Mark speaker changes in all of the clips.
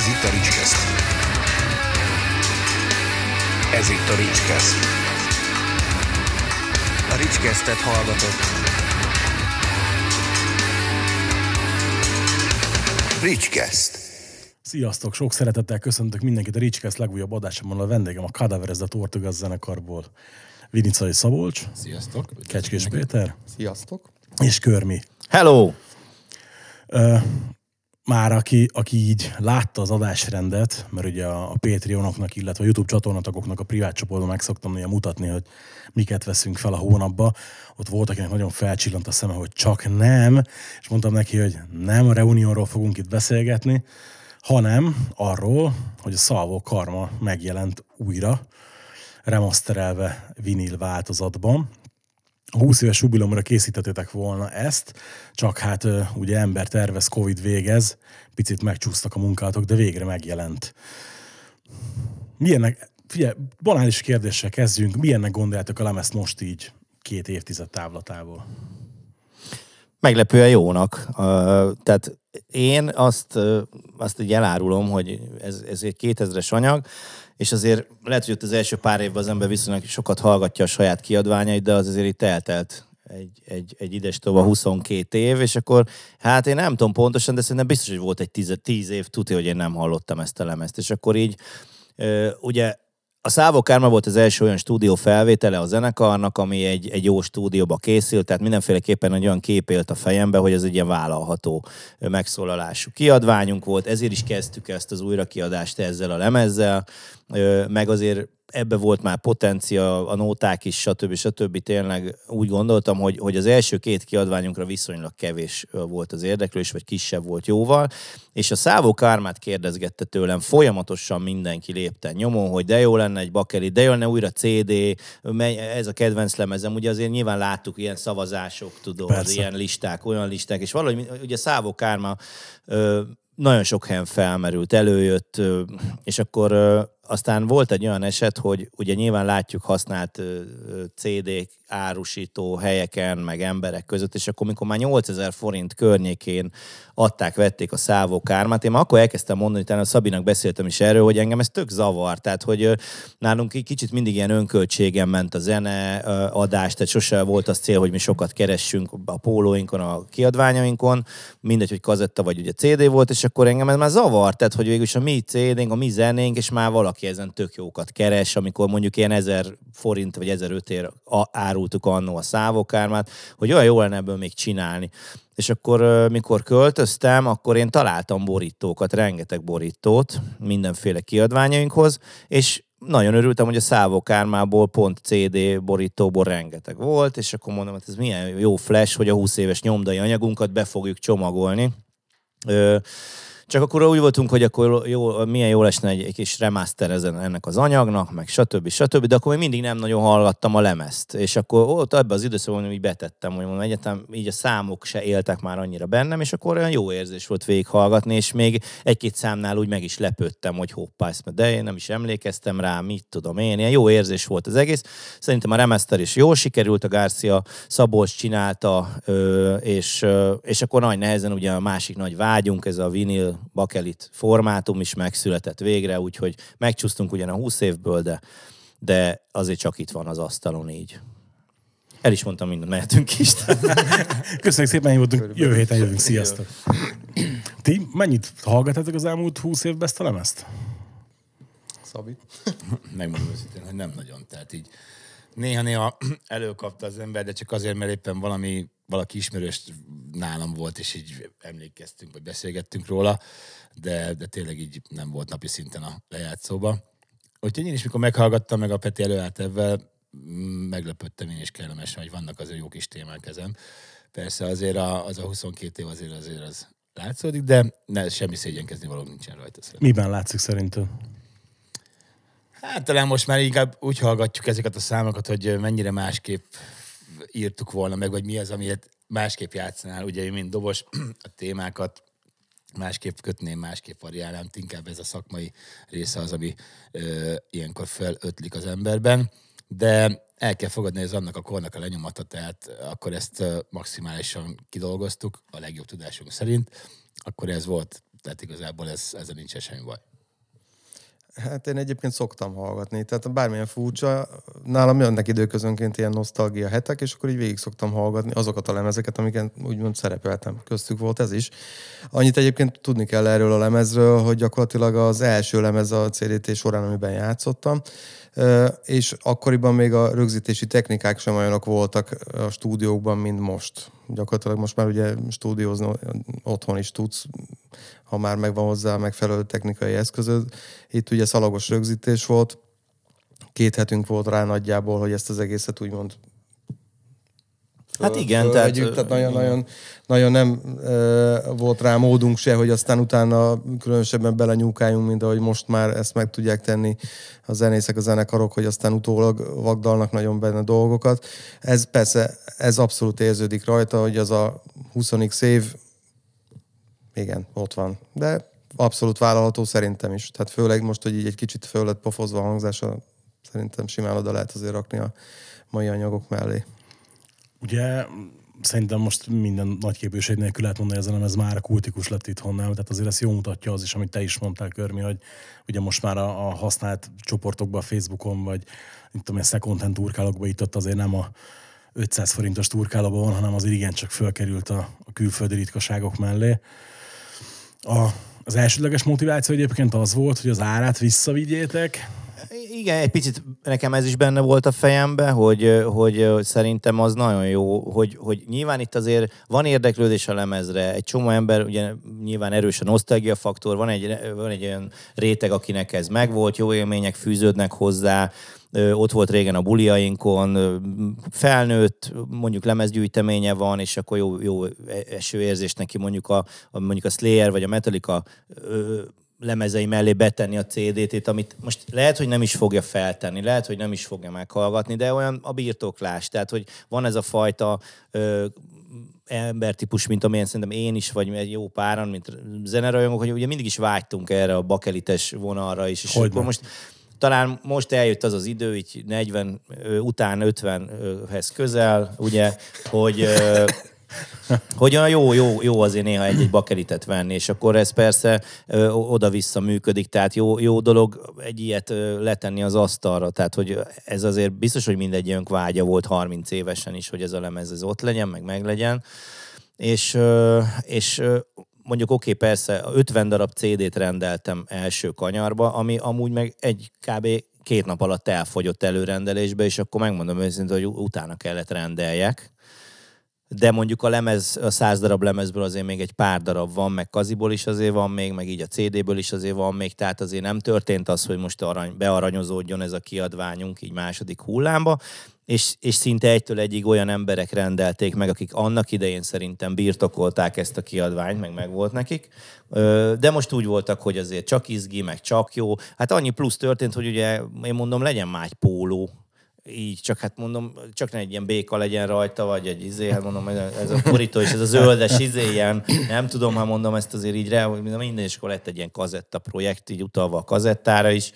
Speaker 1: Ez itt a Ricskeszt. Ez itt a Ricskeszt. A Ricskesztet hallgatott. Ricskeszt.
Speaker 2: Sziasztok! Sok szeretettel köszöntök mindenkit a Ricskeszt legújabb adásában. A vendégem a Cadaverez a Tortugaz zenekarból. Vinicai Szabolcs,
Speaker 3: Sziasztok!
Speaker 2: Kecskés Péter
Speaker 4: Sziasztok!
Speaker 2: és Körmi.
Speaker 3: Hello!
Speaker 2: Már aki, aki így látta az adásrendet, mert ugye a, a Patreonoknak, illetve a YouTube csatornatagoknak a privát csoportban meg szoktam néha mutatni, hogy miket veszünk fel a hónapba. Ott volt, akinek nagyon felcsillant a szeme, hogy csak nem, és mondtam neki, hogy nem a Reunionról fogunk itt beszélgetni, hanem arról, hogy a Szalvó Karma megjelent újra, remasterelve vinil változatban. A 20 éves jubilomra készítettétek volna ezt, csak hát ugye ember tervez, Covid végez, picit megcsúsztak a munkátok, de végre megjelent. Milyennek, figyelj, banális kérdéssel kezdjünk, milyennek gondoljátok a lemezt most így két évtized távlatából?
Speaker 3: Meglepően jónak. Tehát én azt, azt így elárulom, hogy ez, ez egy 2000-es anyag, és azért lehet, hogy ott az első pár évben az ember viszonylag sokat hallgatja a saját kiadványait, de az azért itt eltelt egy, egy, egy ides tova 22 év, és akkor hát én nem tudom pontosan, de szerintem biztos, hogy volt egy 10, 10 év, tudja, hogy én nem hallottam ezt a lemezt, és akkor így ugye a Szávó Kárma volt az első olyan stúdió felvétele a zenekarnak, ami egy, egy jó stúdióba készült, tehát mindenféleképpen egy olyan kép élt a fejembe, hogy ez egy ilyen vállalható megszólalású kiadványunk volt, ezért is kezdtük ezt az újrakiadást ezzel a lemezzel, meg azért ebbe volt már potencia, a nóták is, stb. stb. Tényleg úgy gondoltam, hogy, hogy az első két kiadványunkra viszonylag kevés volt az érdeklős, vagy kisebb volt jóval, és a Szávó Kármát kérdezgette tőlem, folyamatosan mindenki lépten nyomon, hogy de jó lenne egy bakeri, de jó lenne újra CD, ez a kedvenc lemezem, ugye azért nyilván láttuk ilyen szavazások, tudod,
Speaker 2: Persze.
Speaker 3: ilyen listák, olyan listák, és valahogy ugye Szávó Kárma nagyon sok helyen felmerült, előjött, és akkor aztán volt egy olyan eset, hogy ugye nyilván látjuk használt CD-k árusító helyeken, meg emberek között, és akkor mikor már 8000 forint környékén adták, vették a szávó kármát, én már akkor elkezdtem mondani, utána Szabinak beszéltem is erről, hogy engem ez tök zavar, tehát hogy nálunk egy kicsit mindig ilyen önköltségen ment a zene adás, tehát sose volt az cél, hogy mi sokat keressünk a pólóinkon, a kiadványainkon, mindegy, hogy kazetta vagy ugye CD volt, és akkor engem ez már zavar, tehát hogy végülis a mi CD-nk, a mi zenénk, és már valaki ezen tök jókat keres, amikor mondjuk ilyen 1000 forint vagy 1005 ér árultuk annó a szávokármát, hogy olyan jó lenne ebből még csinálni. És akkor, mikor költöztem, akkor én találtam borítókat, rengeteg borítót mindenféle kiadványainkhoz, és nagyon örültem, hogy a szávokármából pont CD borítóból rengeteg volt, és akkor mondom, hogy ez milyen jó flash, hogy a 20 éves nyomdai anyagunkat be fogjuk csomagolni. Csak akkor úgy voltunk, hogy akkor jó, milyen jó lesne egy, egy kis remaster ezen, ennek az anyagnak, meg stb. stb. De akkor még mindig nem nagyon hallgattam a lemezt. És akkor ott ebben az időszakban így betettem, hogy mondom, egyetem így a számok se éltek már annyira bennem, és akkor olyan jó érzés volt végighallgatni, és még egy-két számnál úgy meg is lepődtem, hogy hoppá, ezt de én nem is emlékeztem rá, mit tudom én. Ilyen jó érzés volt az egész. Szerintem a remaster is jól sikerült, a Garcia Szabolcs csinálta, és, és akkor nagy nehezen ugye a másik nagy vágyunk, ez a vinil bakelit formátum is megszületett végre, úgyhogy megcsúsztunk ugyan a 20 évből, de, de azért csak itt van az asztalon így. El is mondtam mindent, mehetünk is.
Speaker 2: Köszönjük szépen, hogy jövő héten jövünk, sziasztok! Ti mennyit hallgattatok az elmúlt 20 évben ezt a lemezt?
Speaker 4: Szabi.
Speaker 5: Megmondom őszintén, hogy nem nagyon. Tehát így néha-néha előkapta az ember, de csak azért, mert éppen valami, valaki ismerős nálam volt, és így emlékeztünk, vagy beszélgettünk róla, de, de tényleg így nem volt napi szinten a lejátszóba. Úgyhogy én is, mikor meghallgattam, meg a Peti előállt ebben, meglepődtem én is kellemesen, hogy vannak azért jó kis témák ezen. Persze azért a, az a 22 év azért azért az látszódik, de ne, semmi szégyenkezni való nincsen rajta. Szerintem.
Speaker 2: Miben látszik szerinted?
Speaker 5: Hát talán most már inkább úgy hallgatjuk ezeket a számokat, hogy mennyire másképp írtuk volna meg, vagy mi az, amit másképp játszanál. Ugye én, mint dobos, a témákat másképp kötném, másképp variálnám, inkább ez a szakmai része az, ami ö, ilyenkor felötlik az emberben. De el kell fogadni, ez annak a kornak a lenyomata, tehát akkor ezt maximálisan kidolgoztuk, a legjobb tudásunk szerint. Akkor ez volt Tehát igazából ez, ezzel nincs semmi baj.
Speaker 4: Hát én egyébként szoktam hallgatni, tehát bármilyen furcsa, nálam jönnek időközönként ilyen nosztalgia hetek, és akkor így végig szoktam hallgatni azokat a lemezeket, amiket úgymond szerepeltem. Köztük volt ez is. Annyit egyébként tudni kell erről a lemezről, hogy gyakorlatilag az első lemez a CDT során, amiben játszottam, és akkoriban még a rögzítési technikák sem olyanok voltak a stúdiókban, mint most. Gyakorlatilag most már ugye stúdiózni otthon is tudsz, ha már megvan hozzá megfelelő technikai eszközöd. Itt ugye szalagos rögzítés volt, két hetünk volt rá nagyjából, hogy ezt az egészet úgymond
Speaker 3: Hát igen, tehát-
Speaker 4: tehát, tehát nagyon, nagyon, nagyon nem ö, volt rá módunk se, hogy aztán utána különösebben belenyúkáljunk, mint ahogy most már ezt meg tudják tenni a zenészek, a zenekarok, hogy aztán utólag vagdalnak nagyon benne dolgokat. Ez persze, ez abszolút érződik rajta, hogy az a 20 év, igen, ott van. De abszolút vállalható szerintem is. Tehát főleg most, hogy így egy kicsit föl lett pofozva a hangzása, szerintem simán oda lehet azért rakni a mai anyagok mellé.
Speaker 2: Ugye szerintem most minden nagy képviség nélkül lehet mondani, hogy ez a lemez már kultikus lett itthon, nem? Tehát azért ezt jól mutatja az is, amit te is mondtál, Körmi, hogy ugye most már a, a használt csoportokban, a Facebookon, vagy itt tudom, én, second hand turkálokban itt ott azért nem a 500 forintos turkálóban van, hanem azért igencsak fölkerült a, a külföldi ritkaságok mellé. A, az elsődleges motiváció egyébként az volt, hogy az árát visszavigyétek,
Speaker 3: Igen, egy picit nekem ez is benne volt a fejembe, hogy, hogy, szerintem az nagyon jó, hogy, hogy nyilván itt azért van érdeklődés a lemezre, egy csomó ember, ugye nyilván erős a nosztalgia faktor, van egy, van egy olyan réteg, akinek ez megvolt, jó élmények fűződnek hozzá, ott volt régen a buliainkon, felnőtt, mondjuk lemezgyűjteménye van, és akkor jó, jó eső érzés neki mondjuk a, a, mondjuk a Slayer vagy a Metallica lemezei mellé betenni a CD-t, amit most lehet, hogy nem is fogja feltenni, lehet, hogy nem is fogja meghallgatni, de olyan a birtoklás. Tehát, hogy van ez a fajta ö, embertípus, mint amilyen szerintem én is, vagy egy jó páran, mint zenerajongók, hogy ugye mindig is vágytunk erre a bakelites vonalra is, és
Speaker 2: Hogyne.
Speaker 3: akkor most talán most eljött az az idő, így 40 ö, után 50-hez közel, ugye, hogy hogy olyan jó, jó, jó azért néha egy-egy bakelitet venni, és akkor ez persze ö, oda-vissza működik, tehát jó, jó dolog egy ilyet ö, letenni az asztalra, tehát hogy ez azért biztos, hogy mindegyünk vágya volt 30 évesen is, hogy ez a lemez ez ott legyen, meg meglegyen, és, ö, és mondjuk oké, okay, persze, 50 darab CD-t rendeltem első kanyarba, ami amúgy meg egy kb. két nap alatt elfogyott előrendelésbe, és akkor megmondom őszintén, hogy utána kellett rendeljek. De mondjuk a lemez, a száz darab lemezből azért még egy pár darab van, meg kaziból is azért van még, meg így a CD-ből is azért van még, tehát azért nem történt az, hogy most arany, bearanyozódjon ez a kiadványunk így második hullámba, és, és szinte egytől egyig olyan emberek rendelték meg, akik annak idején szerintem birtokolták ezt a kiadványt, meg meg volt nekik. De most úgy voltak, hogy azért csak izgi, meg csak jó. Hát annyi plusz történt, hogy ugye én mondom, legyen már egy póló, így, csak hát mondom, csak ne egy ilyen béka legyen rajta, vagy egy izé, hát mondom, ez a- borító és ez a zöldes izé, ilyen, nem tudom, ha mondom ezt azért így rá, hogy minden, és akkor lett egy ilyen kazetta projekt, így utalva a kazettára is,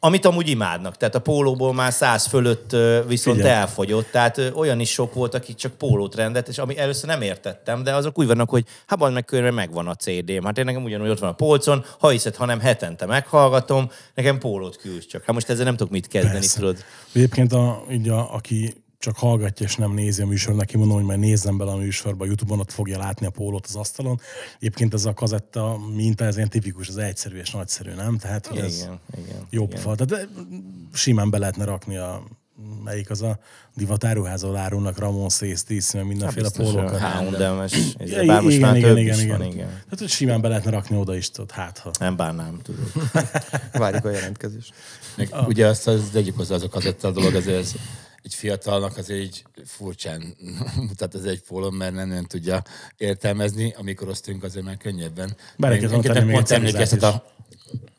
Speaker 3: amit amúgy imádnak. Tehát a pólóból már száz fölött viszont
Speaker 2: Figyelj.
Speaker 3: elfogyott. Tehát olyan is sok volt, akik csak pólót rendelt, és ami először nem értettem, de azok úgy vannak, hogy hát meg körülbelül megvan a CD-m. Hát én nekem ugyanúgy ott van a polcon, ha hiszed, hanem hetente meghallgatom, nekem pólót küldsz csak. Hát most ezzel nem tudok mit kezdeni,
Speaker 2: Persze.
Speaker 3: tudod.
Speaker 2: Egyébként, a, így a, aki csak hallgatja és nem nézi a műsor, neki mondom, hogy majd nézzem bele a műsorba, a Youtube-on, ott fogja látni a pólót az asztalon. Egyébként ez a kazetta minta, ez ilyen tipikus, ez egyszerű és nagyszerű, nem? Tehát, hogy ez
Speaker 3: Igen, igen.
Speaker 2: jó
Speaker 3: igen.
Speaker 2: pofa. Tehát de simán be lehetne rakni a melyik az a divatáruházol árulnak Ramon Szész, tíz, meg mindenféle
Speaker 3: Hát Biztos,
Speaker 2: pólókat. Ja,
Speaker 3: Bár most
Speaker 2: igen,
Speaker 3: már
Speaker 2: igen,
Speaker 3: több
Speaker 2: igen,
Speaker 3: is
Speaker 2: igen.
Speaker 3: van, igen.
Speaker 2: Tehát, hogy simán be lehetne rakni oda is, tudod, hát ha.
Speaker 3: Nem bánnám, tudod.
Speaker 4: Várjuk a jelentkezést.
Speaker 5: Meg ugye azt az tegyük hozzá azok az a dolog, azért ez egy fiatalnak azért így furcsán mutat ez egy pólom, mert nem, nem tudja értelmezni, amikor osztunk azért már könnyebben.
Speaker 2: Bele tenni még
Speaker 5: pont emlékeztet a,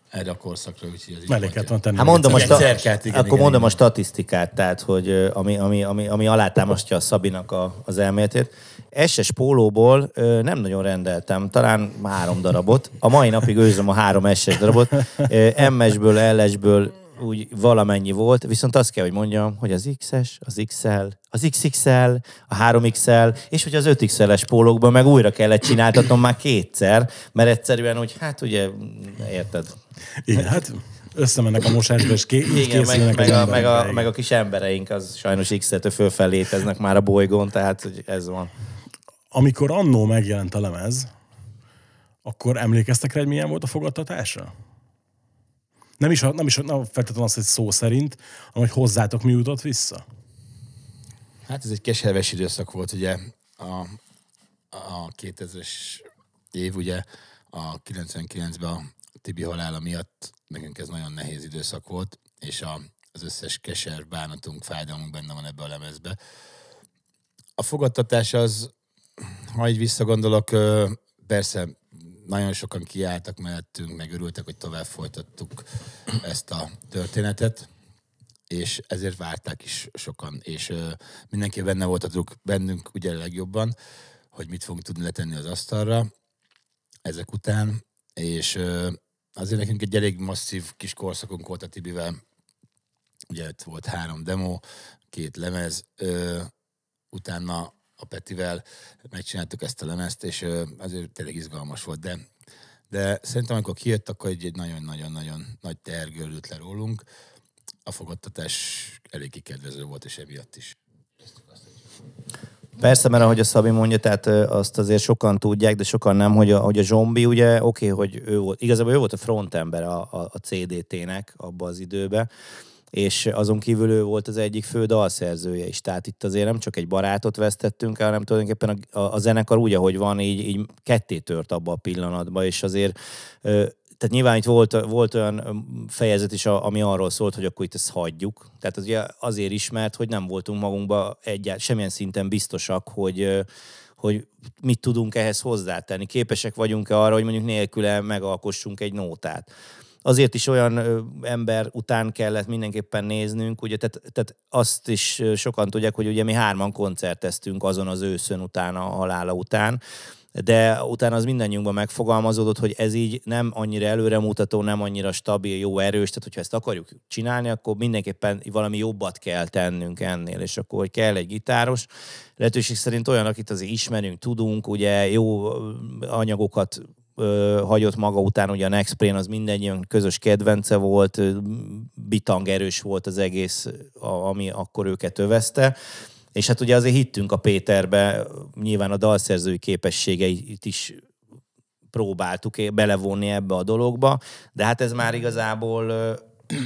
Speaker 5: erre a korszakra, úgyhogy ez
Speaker 2: tenni.
Speaker 3: Hát mondom, a,
Speaker 5: Cerkát, igen,
Speaker 3: akkor
Speaker 5: igen,
Speaker 3: mondom
Speaker 5: igen.
Speaker 3: a statisztikát, tehát, hogy ami, ami, ami, ami alátámasztja a Szabinak a, az elméletét. SS pólóból ö, nem nagyon rendeltem, talán három darabot. A mai napig őrzöm a három SS darabot. Ö, MS-ből, LS-ből úgy valamennyi volt, viszont azt kell, hogy mondjam, hogy az XS, az XL, az XXL, a 3XL, és hogy az 5XL-es pólókban meg újra kellett csináltatnom már kétszer, mert egyszerűen úgy, hát ugye, érted,
Speaker 2: Igen, hát összemennek a mosásba, és ké-
Speaker 3: igen, meg, meg,
Speaker 2: az
Speaker 3: a, meg, a, meg a kis embereink, az sajnos X-től fölfel léteznek már a bolygón, tehát hogy ez van.
Speaker 2: Amikor annó megjelent a lemez, akkor emlékeztek rá, hogy milyen volt a fogadtatása? Nem is, nem is nem feltétlenül az, hogy szó szerint, hanem hogy hozzátok mi jutott vissza.
Speaker 5: Hát ez egy keserves időszak volt, ugye a, a 2000-es év, ugye a 99-ben a Tibi halála miatt nekünk ez nagyon nehéz időszak volt, és a, az összes keser, bánatunk, fájdalmunk benne van ebbe a lemezbe. A fogadtatás az, ha így visszagondolok, persze nagyon sokan kiálltak mellettünk, meg örültek, hogy tovább folytattuk ezt a történetet és ezért várták is sokan, és ö, mindenki benne voltatok bennünk ugye legjobban, hogy mit fogunk tudni letenni az asztalra ezek után, és ö, azért nekünk egy elég masszív kis korszakunk volt a Tibivel, ugye ott volt három demo, két lemez, ö, utána a Petivel megcsináltuk ezt a lemezt, és azért tényleg izgalmas volt, de de szerintem, amikor kijött, akkor egy, egy nagyon-nagyon-nagyon nagy gördült le rólunk. A fogadtatás elég kedvező volt, és emiatt is.
Speaker 3: Persze, mert ahogy a Szabi mondja, tehát azt azért sokan tudják, de sokan nem, hogy a, hogy a zombi, ugye, oké, okay, hogy ő volt, igazából ő volt a frontember a, a, a CDT-nek abban az időben, és azon kívül ő volt az egyik fő dalszerzője is. Tehát itt azért nem csak egy barátot vesztettünk el, hanem tulajdonképpen a, a, a zenekar úgy, ahogy van, így, így ketté tört abba a pillanatban, és azért ö, tehát nyilván itt volt, volt olyan fejezet is, ami arról szólt, hogy akkor itt ezt hagyjuk. Tehát az ugye azért ismert, hogy nem voltunk magunkba egyáltalán semmilyen szinten biztosak, hogy, hogy mit tudunk ehhez hozzátenni. Képesek vagyunk-e arra, hogy mondjuk nélküle megalkossunk egy nótát azért is olyan ember után kellett mindenképpen néznünk, ugye, tehát, tehát azt is sokan tudják, hogy ugye mi hárman koncerteztünk azon az őszön után, a halála után, de utána az mindannyiunkban megfogalmazódott, hogy ez így nem annyira előremutató, nem annyira stabil, jó, erős, tehát hogyha ezt akarjuk csinálni, akkor mindenképpen valami jobbat kell tennünk ennél, és akkor hogy kell egy gitáros, lehetőség szerint olyan, akit azért ismerünk, tudunk, ugye jó anyagokat ö, hagyott maga után, ugye a Next az mindannyian közös kedvence volt, ö, bitang erős volt az egész, a, ami akkor őket övezte. És hát ugye azért hittünk a Péterbe, nyilván a dalszerzői képességeit is próbáltuk belevonni ebbe a dologba, de hát ez már igazából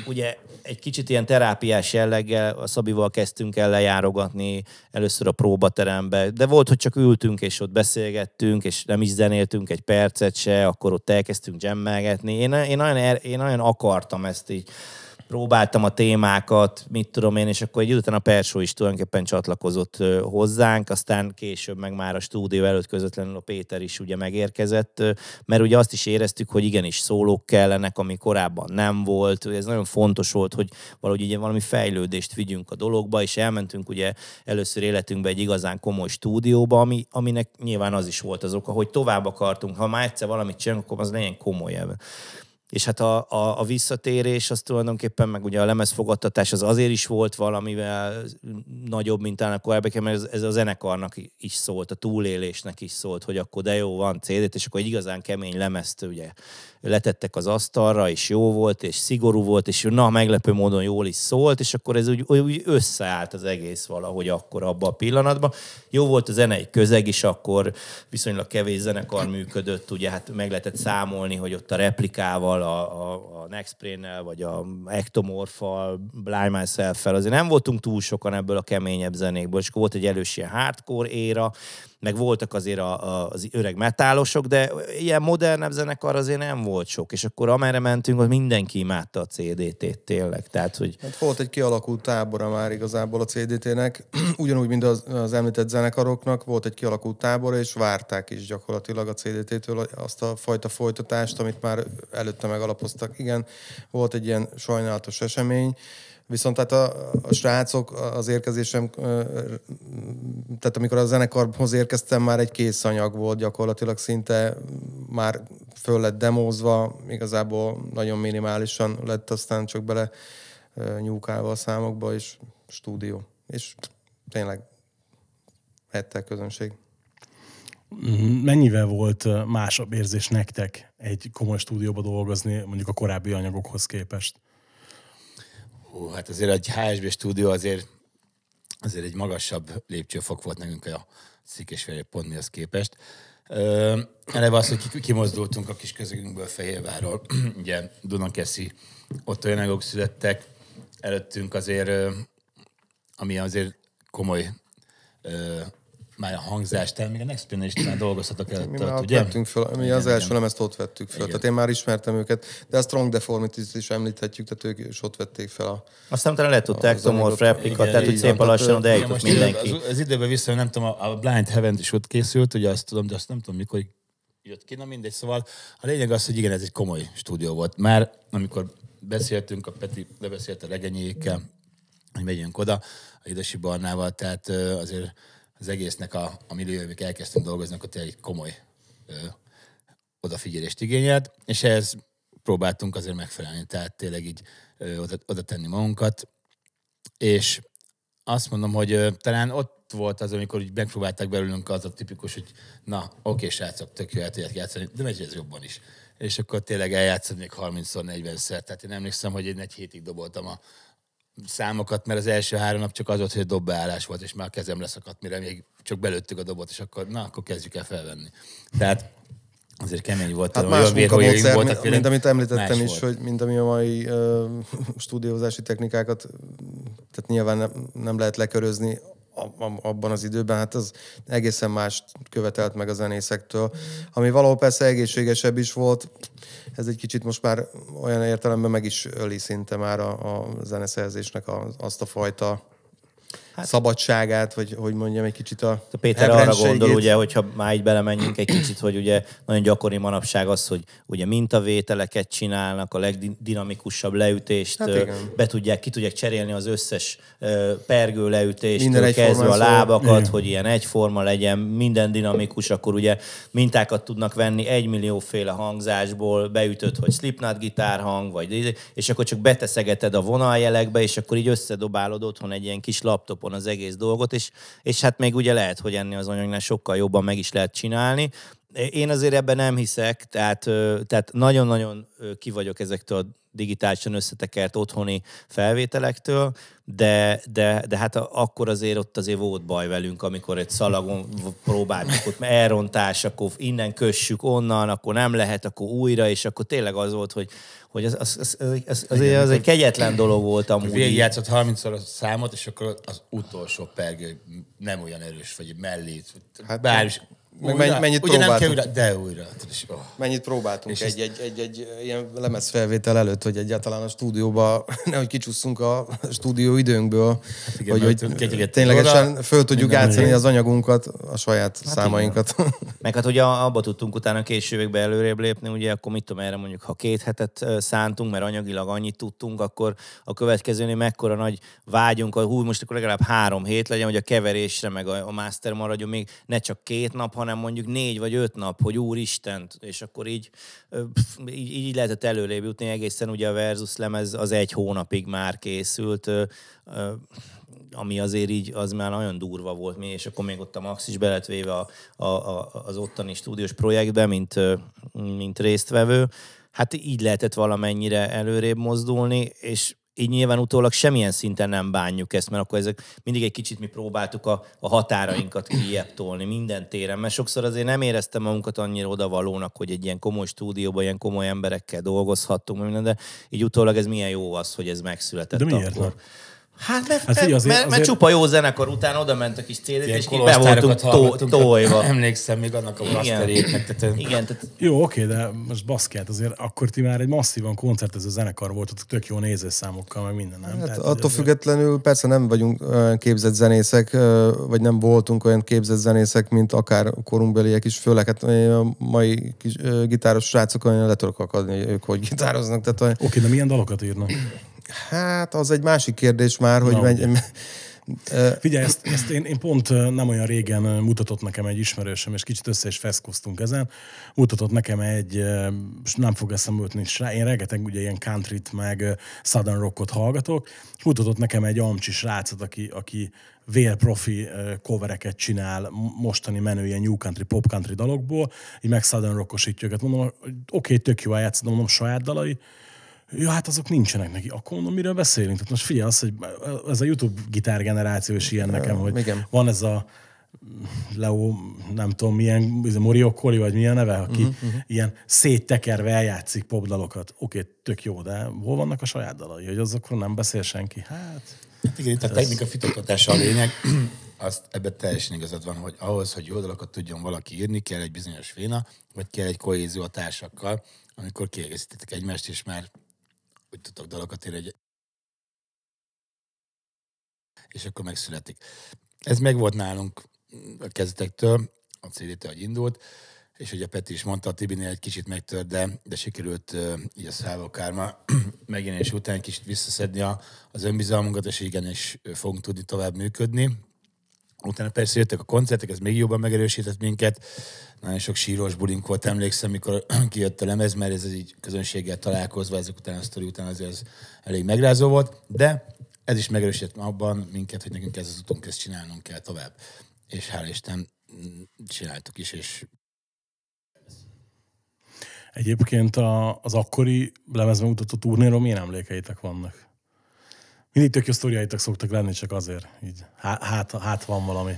Speaker 3: ugye egy kicsit ilyen terápiás jelleggel a Szabival kezdtünk el lejárogatni először a próbaterembe, de volt, hogy csak ültünk és ott beszélgettünk, és nem is zenéltünk egy percet se, akkor ott elkezdtünk jammelgetni. Én, én, nagyon, er- én nagyon akartam ezt így próbáltam a témákat, mit tudom én, és akkor egy idő után a Persó is tulajdonképpen csatlakozott hozzánk, aztán később meg már a stúdió előtt közvetlenül a Péter is ugye megérkezett, mert ugye azt is éreztük, hogy igenis szólók kellenek, ami korábban nem volt, ez nagyon fontos volt, hogy valahogy ugye valami fejlődést vigyünk a dologba, és elmentünk ugye először életünkbe egy igazán komoly stúdióba, ami, aminek nyilván az is volt az oka, hogy tovább akartunk, ha már egyszer valamit csinálunk, akkor az legyen komolyabb. És hát a, a, a visszatérés az tulajdonképpen, meg ugye a lemezfogadtatás az azért is volt valamivel nagyobb, mint talán a korábbiak, mert ez, ez a zenekarnak is szólt, a túlélésnek is szólt, hogy akkor de jó, van CD-t, és akkor egy igazán kemény lemezt ugye letettek az asztalra, és jó volt, és szigorú volt, és na, meglepő módon jól is szólt, és akkor ez úgy, úgy összeállt az egész valahogy akkor abban a pillanatban. Jó volt a zenei közeg is, akkor viszonylag kevés zenekar működött, ugye hát meg lehetett számolni, hogy ott a replikával, a, a, a Nextbrain-nel, vagy a Ectomorphal, Blind Myself-fel, azért nem voltunk túl sokan ebből a keményebb zenékből, és volt egy elős ilyen hardcore éra, meg voltak azért a, a, az öreg metálosok, de ilyen modernebb zenekar azért nem volt sok, és akkor amerre mentünk, ott mindenki imádta a CDT-t tényleg, tehát hogy
Speaker 4: Hát volt egy kialakult tábora már igazából a CDT-nek, ugyanúgy, mint az, az említett zenekaroknak, volt egy kialakult tábora, és várták is gyakorlatilag a CDT-től azt a fajta folytatást, amit már előtte megalapoztak. Igen, volt egy ilyen sajnálatos esemény, Viszont tehát a, a srácok az érkezésem, tehát amikor a zenekarhoz érkeztem, már egy kész anyag volt gyakorlatilag szinte, már föl lett demózva, igazából nagyon minimálisan lett aztán csak bele nyúkálva a számokba, és stúdió. És tényleg ettel közönség.
Speaker 2: Mennyivel volt másabb érzés nektek egy komoly stúdióba dolgozni, mondjuk a korábbi anyagokhoz képest?
Speaker 5: Hú, hát azért egy HSB stúdió azért, azért egy magasabb lépcsőfok volt nekünk a Székesfehérre pont mihoz képest. Ö, eleve az, hogy kimozdultunk a kis közögünkből Fehérvárról, ugye Dunakeszi, ott olyan anyagok születtek, előttünk azért, ami azért komoly már a hangzást, még a Next is már dolgozhatok el.
Speaker 4: Mi már ugye? vettünk föl, mi igen, az első igen. lemezt ott vettük föl. Igen. Tehát én már ismertem őket, de a Strong Deformities is említhetjük, tehát ők is ott vették fel a...
Speaker 3: Aztán utána lett Ectomorph replika, tehát hogy szépen lassan oda eljutott mindenki.
Speaker 5: Az, az, időben vissza, nem tudom, a Blind Heaven is ott készült, ugye azt tudom, de azt nem tudom, mikor jött ki, na mindegy. Szóval a lényeg az, hogy igen, ez egy komoly stúdió volt. Már amikor beszéltünk, a Peti lebeszélt a legenyékkel, hogy megyünk oda, a Idasi Barnával, tehát azért az egésznek a, a millió, elkezdtünk dolgozni, akkor egy komoly ö, odafigyelést igényelt, és ehhez próbáltunk azért megfelelni, tehát tényleg így ö, oda, oda tenni magunkat, és azt mondom, hogy ö, talán ott volt az, amikor úgy megpróbálták belőlünk az a tipikus, hogy na, oké, srácok, tök jó el tudják játszani, de megy ez jobban is. És akkor tényleg eljátszod még 30-szor, 40-szer. Tehát én emlékszem, hogy én egy hétig doboltam a, számokat, mert az első három nap csak az volt, hogy dobbeállás volt, és már a kezem leszakadt, mire még csak belőttük a dobot, és akkor na, akkor kezdjük el felvenni. Tehát azért kemény volt.
Speaker 4: Hát más munkamódszer, mint, mint amit említettem is, volt. hogy mint ami a mai uh, stúdiózási technikákat, tehát nyilván nem, nem lehet lekörözni abban az időben, hát az egészen más követelt meg a zenészektől. Ami valahol persze egészségesebb is volt, ez egy kicsit most már olyan értelemben meg is öli szinte már a, a zeneszerzésnek a, azt a fajta hát, szabadságát, vagy hogy mondjam, egy kicsit a
Speaker 3: A Péter arra gondol, ugye, hogyha már így belemenjünk egy kicsit, hogy ugye nagyon gyakori manapság az, hogy ugye mintavételeket csinálnak, a legdinamikusabb leütést hát be tudják, ki tudják cserélni az összes pergő leütést, kezdve a lábakat, igen. hogy ilyen egyforma legyen, minden dinamikus, akkor ugye mintákat tudnak venni egy millióféle hangzásból, beütött, hogy Slipknot gitárhang, vagy és akkor csak beteszegeted a vonaljelekbe, és akkor így összedobálod otthon egy ilyen kis laptop laptopon az egész dolgot, és, és hát még ugye lehet, hogy ennél az anyagnál sokkal jobban meg is lehet csinálni. Én azért ebben nem hiszek, tehát, tehát nagyon-nagyon ki vagyok ezektől a digitálisan összetekert otthoni felvételektől, de, de, de hát akkor azért ott azért volt baj velünk, amikor egy szalagon próbáltuk ott elrontás, akkor innen kössük onnan, akkor nem lehet, akkor újra, és akkor tényleg az volt, hogy, hogy az, az, az, az, az, az, az egy kegyetlen dolog volt amúgy.
Speaker 5: Végigjátszott 30-szor a számot, és akkor az utolsó pergő nem olyan erős, vagy mellé. Hát, bár is,
Speaker 4: meg újra, mennyit ugye próbáltunk.
Speaker 5: nem kell újra, de újra. És,
Speaker 4: oh. Mennyit próbáltunk és egy, egy, egy, egy, ilyen lemezfelvétel előtt, hogy egyáltalán a stúdióba, nehogy kicsusszunk a stúdió időnkből, hát igen, hogy, hogy ténylegesen oda, föl tudjuk játszani az anyagunkat, a saját hát számainkat.
Speaker 3: Igen. Meg hát ugye abba tudtunk utána későbbekbe előrébb lépni, ugye akkor mit tudom erre mondjuk, ha két hetet szántunk, mert anyagilag annyit tudtunk, akkor a következőnél mekkora nagy vágyunk, hogy hú, most akkor legalább három hét legyen, hogy a keverésre, meg a, a master maradjon még ne csak két nap, hanem mondjuk négy vagy öt nap, hogy úristen, és akkor így, így, így lehetett előrébb jutni, egészen ugye a Versus lemez az egy hónapig már készült, ami azért így, az már nagyon durva volt mi, és akkor még ott a Max is beletvéve a, a, a, az ottani stúdiós projektbe, mint, mint résztvevő. Hát így lehetett valamennyire előrébb mozdulni, és így nyilván utólag semmilyen szinten nem bánjuk ezt, mert akkor ezek mindig egy kicsit mi próbáltuk a, a határainkat kijebb tolni minden téren, mert sokszor azért nem éreztem magunkat annyira odavalónak, hogy egy ilyen komoly stúdióban ilyen komoly emberekkel dolgozhattunk, minden, de így utólag ez milyen jó az, hogy ez megszületett
Speaker 2: de miért?
Speaker 3: akkor. Hát mert,
Speaker 2: Hát azért-
Speaker 3: mert, mert
Speaker 2: azért-
Speaker 3: csupa jó zenekar után oda ment a kis cd és ki be voltunk tó.
Speaker 5: Emlékszem még annak a blasteréknek. Tehát,
Speaker 3: Igen, tehát
Speaker 2: Jó, oké, de most baszkát, azért akkor ti már egy masszívan koncertező zenekar voltatok, tök jó nézőszámokkal, meg minden, nem?
Speaker 4: Hát
Speaker 2: Tehát,
Speaker 4: attól
Speaker 2: azért-
Speaker 4: függetlenül persze nem vagyunk olyan képzett zenészek, vagy nem voltunk olyan képzett zenészek, mint akár korunkbeliek is, főleg hát a mai kis gitáros srácok olyan le tudok akadni, hogy ők hogy gitároznak. Tehát,
Speaker 2: Oké, de milyen dalokat írnak?
Speaker 4: Hát az egy másik kérdés már, hogy
Speaker 2: Na,
Speaker 4: megy,
Speaker 2: Figyelj, ezt, ezt én, én pont nem olyan régen mutatott nekem egy ismerősöm, és kicsit össze is feszkoztunk ezen. Mutatott nekem egy, nem fog eszembe jutni, srá- én rengeteg ugye ilyen countryt, meg southern rockot hallgatok, és mutatott nekem egy amcsi srácot, aki, aki vérprofi covereket csinál mostani menő ilyen new country, pop country dalokból, így meg southern rockosítja őket. Mondom, hogy oké, okay, tök jó eljátszod, mondom, saját dalai, Ja, hát azok nincsenek neki. Akkor mondom, miről beszélünk? Tehát most figyelj az, hogy ez a YouTube gitárgeneráció is ilyen nekem, hogy
Speaker 4: igen.
Speaker 2: van ez a Leo, nem tudom milyen, ez a Moriokoli, vagy milyen neve, aki uh-huh, uh-huh. ilyen széttekerve eljátszik popdalokat. Oké, okay, tök jó, de hol vannak a saját dalai? Hogy azokról nem beszél senki? Hát,
Speaker 5: Hát igen, itt a technika fitoktatása a lényeg. Azt ebben teljesen igazad van, hogy ahhoz, hogy jó dalokat tudjon valaki írni, kell egy bizonyos féna, vagy kell egy kohézió a társakkal, amikor kiegészítitek egymást, és már úgy tudtok dalokat írni, hogy és akkor megszületik. Ez meg volt nálunk a kezdetektől, a CD-től, hogy indult, és ugye Peti is mondta, a Tibinél egy kicsit megtört, de, de sikerült így a Szávokárma megjelenés után kicsit visszaszedni a, az önbizalmunkat, és igen, és ö, fogunk tudni tovább működni. Utána persze jöttek a koncertek, ez még jobban megerősített minket. Nagyon sok síros bulink volt, emlékszem, mikor kijött a lemez, mert ez így közönséggel találkozva, ezek után a sztori után azért ez elég megrázó volt, de ez is megerősített abban minket, hogy nekünk ez az utunk, ezt csinálnunk kell tovább. És hál' Isten mm, csináltuk is, és
Speaker 2: egyébként a, az akkori lemezben mutatott turnéról milyen emlékeitek vannak? Mindig tök jó sztoriaitok szoktak lenni, csak azért. Így, hát, hát, hát van valami.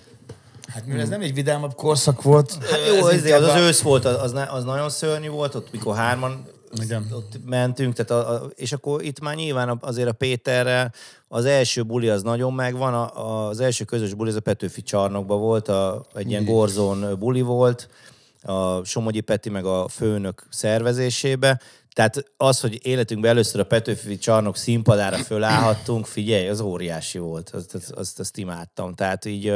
Speaker 5: Hát mivel ez nem egy vidámabb korszak volt.
Speaker 3: Hát jó,
Speaker 5: ez
Speaker 3: az, az, az
Speaker 5: a-
Speaker 3: ősz volt, az, az, nagyon szörnyű volt, ott mikor hárman
Speaker 5: Igen.
Speaker 3: ott mentünk, tehát a, a, és akkor itt már nyilván a- azért a Péterrel az első buli az nagyon megvan, a, az első közös buli az a Petőfi csarnokban volt, a, egy ilyen Gorzon buli volt, a Somogyi Peti meg a főnök szervezésébe, tehát az, hogy életünkben először a Petőfi csarnok színpadára fölállhattunk, figyelj, az óriási volt, azt, azt, azt, azt imádtam. Tehát így,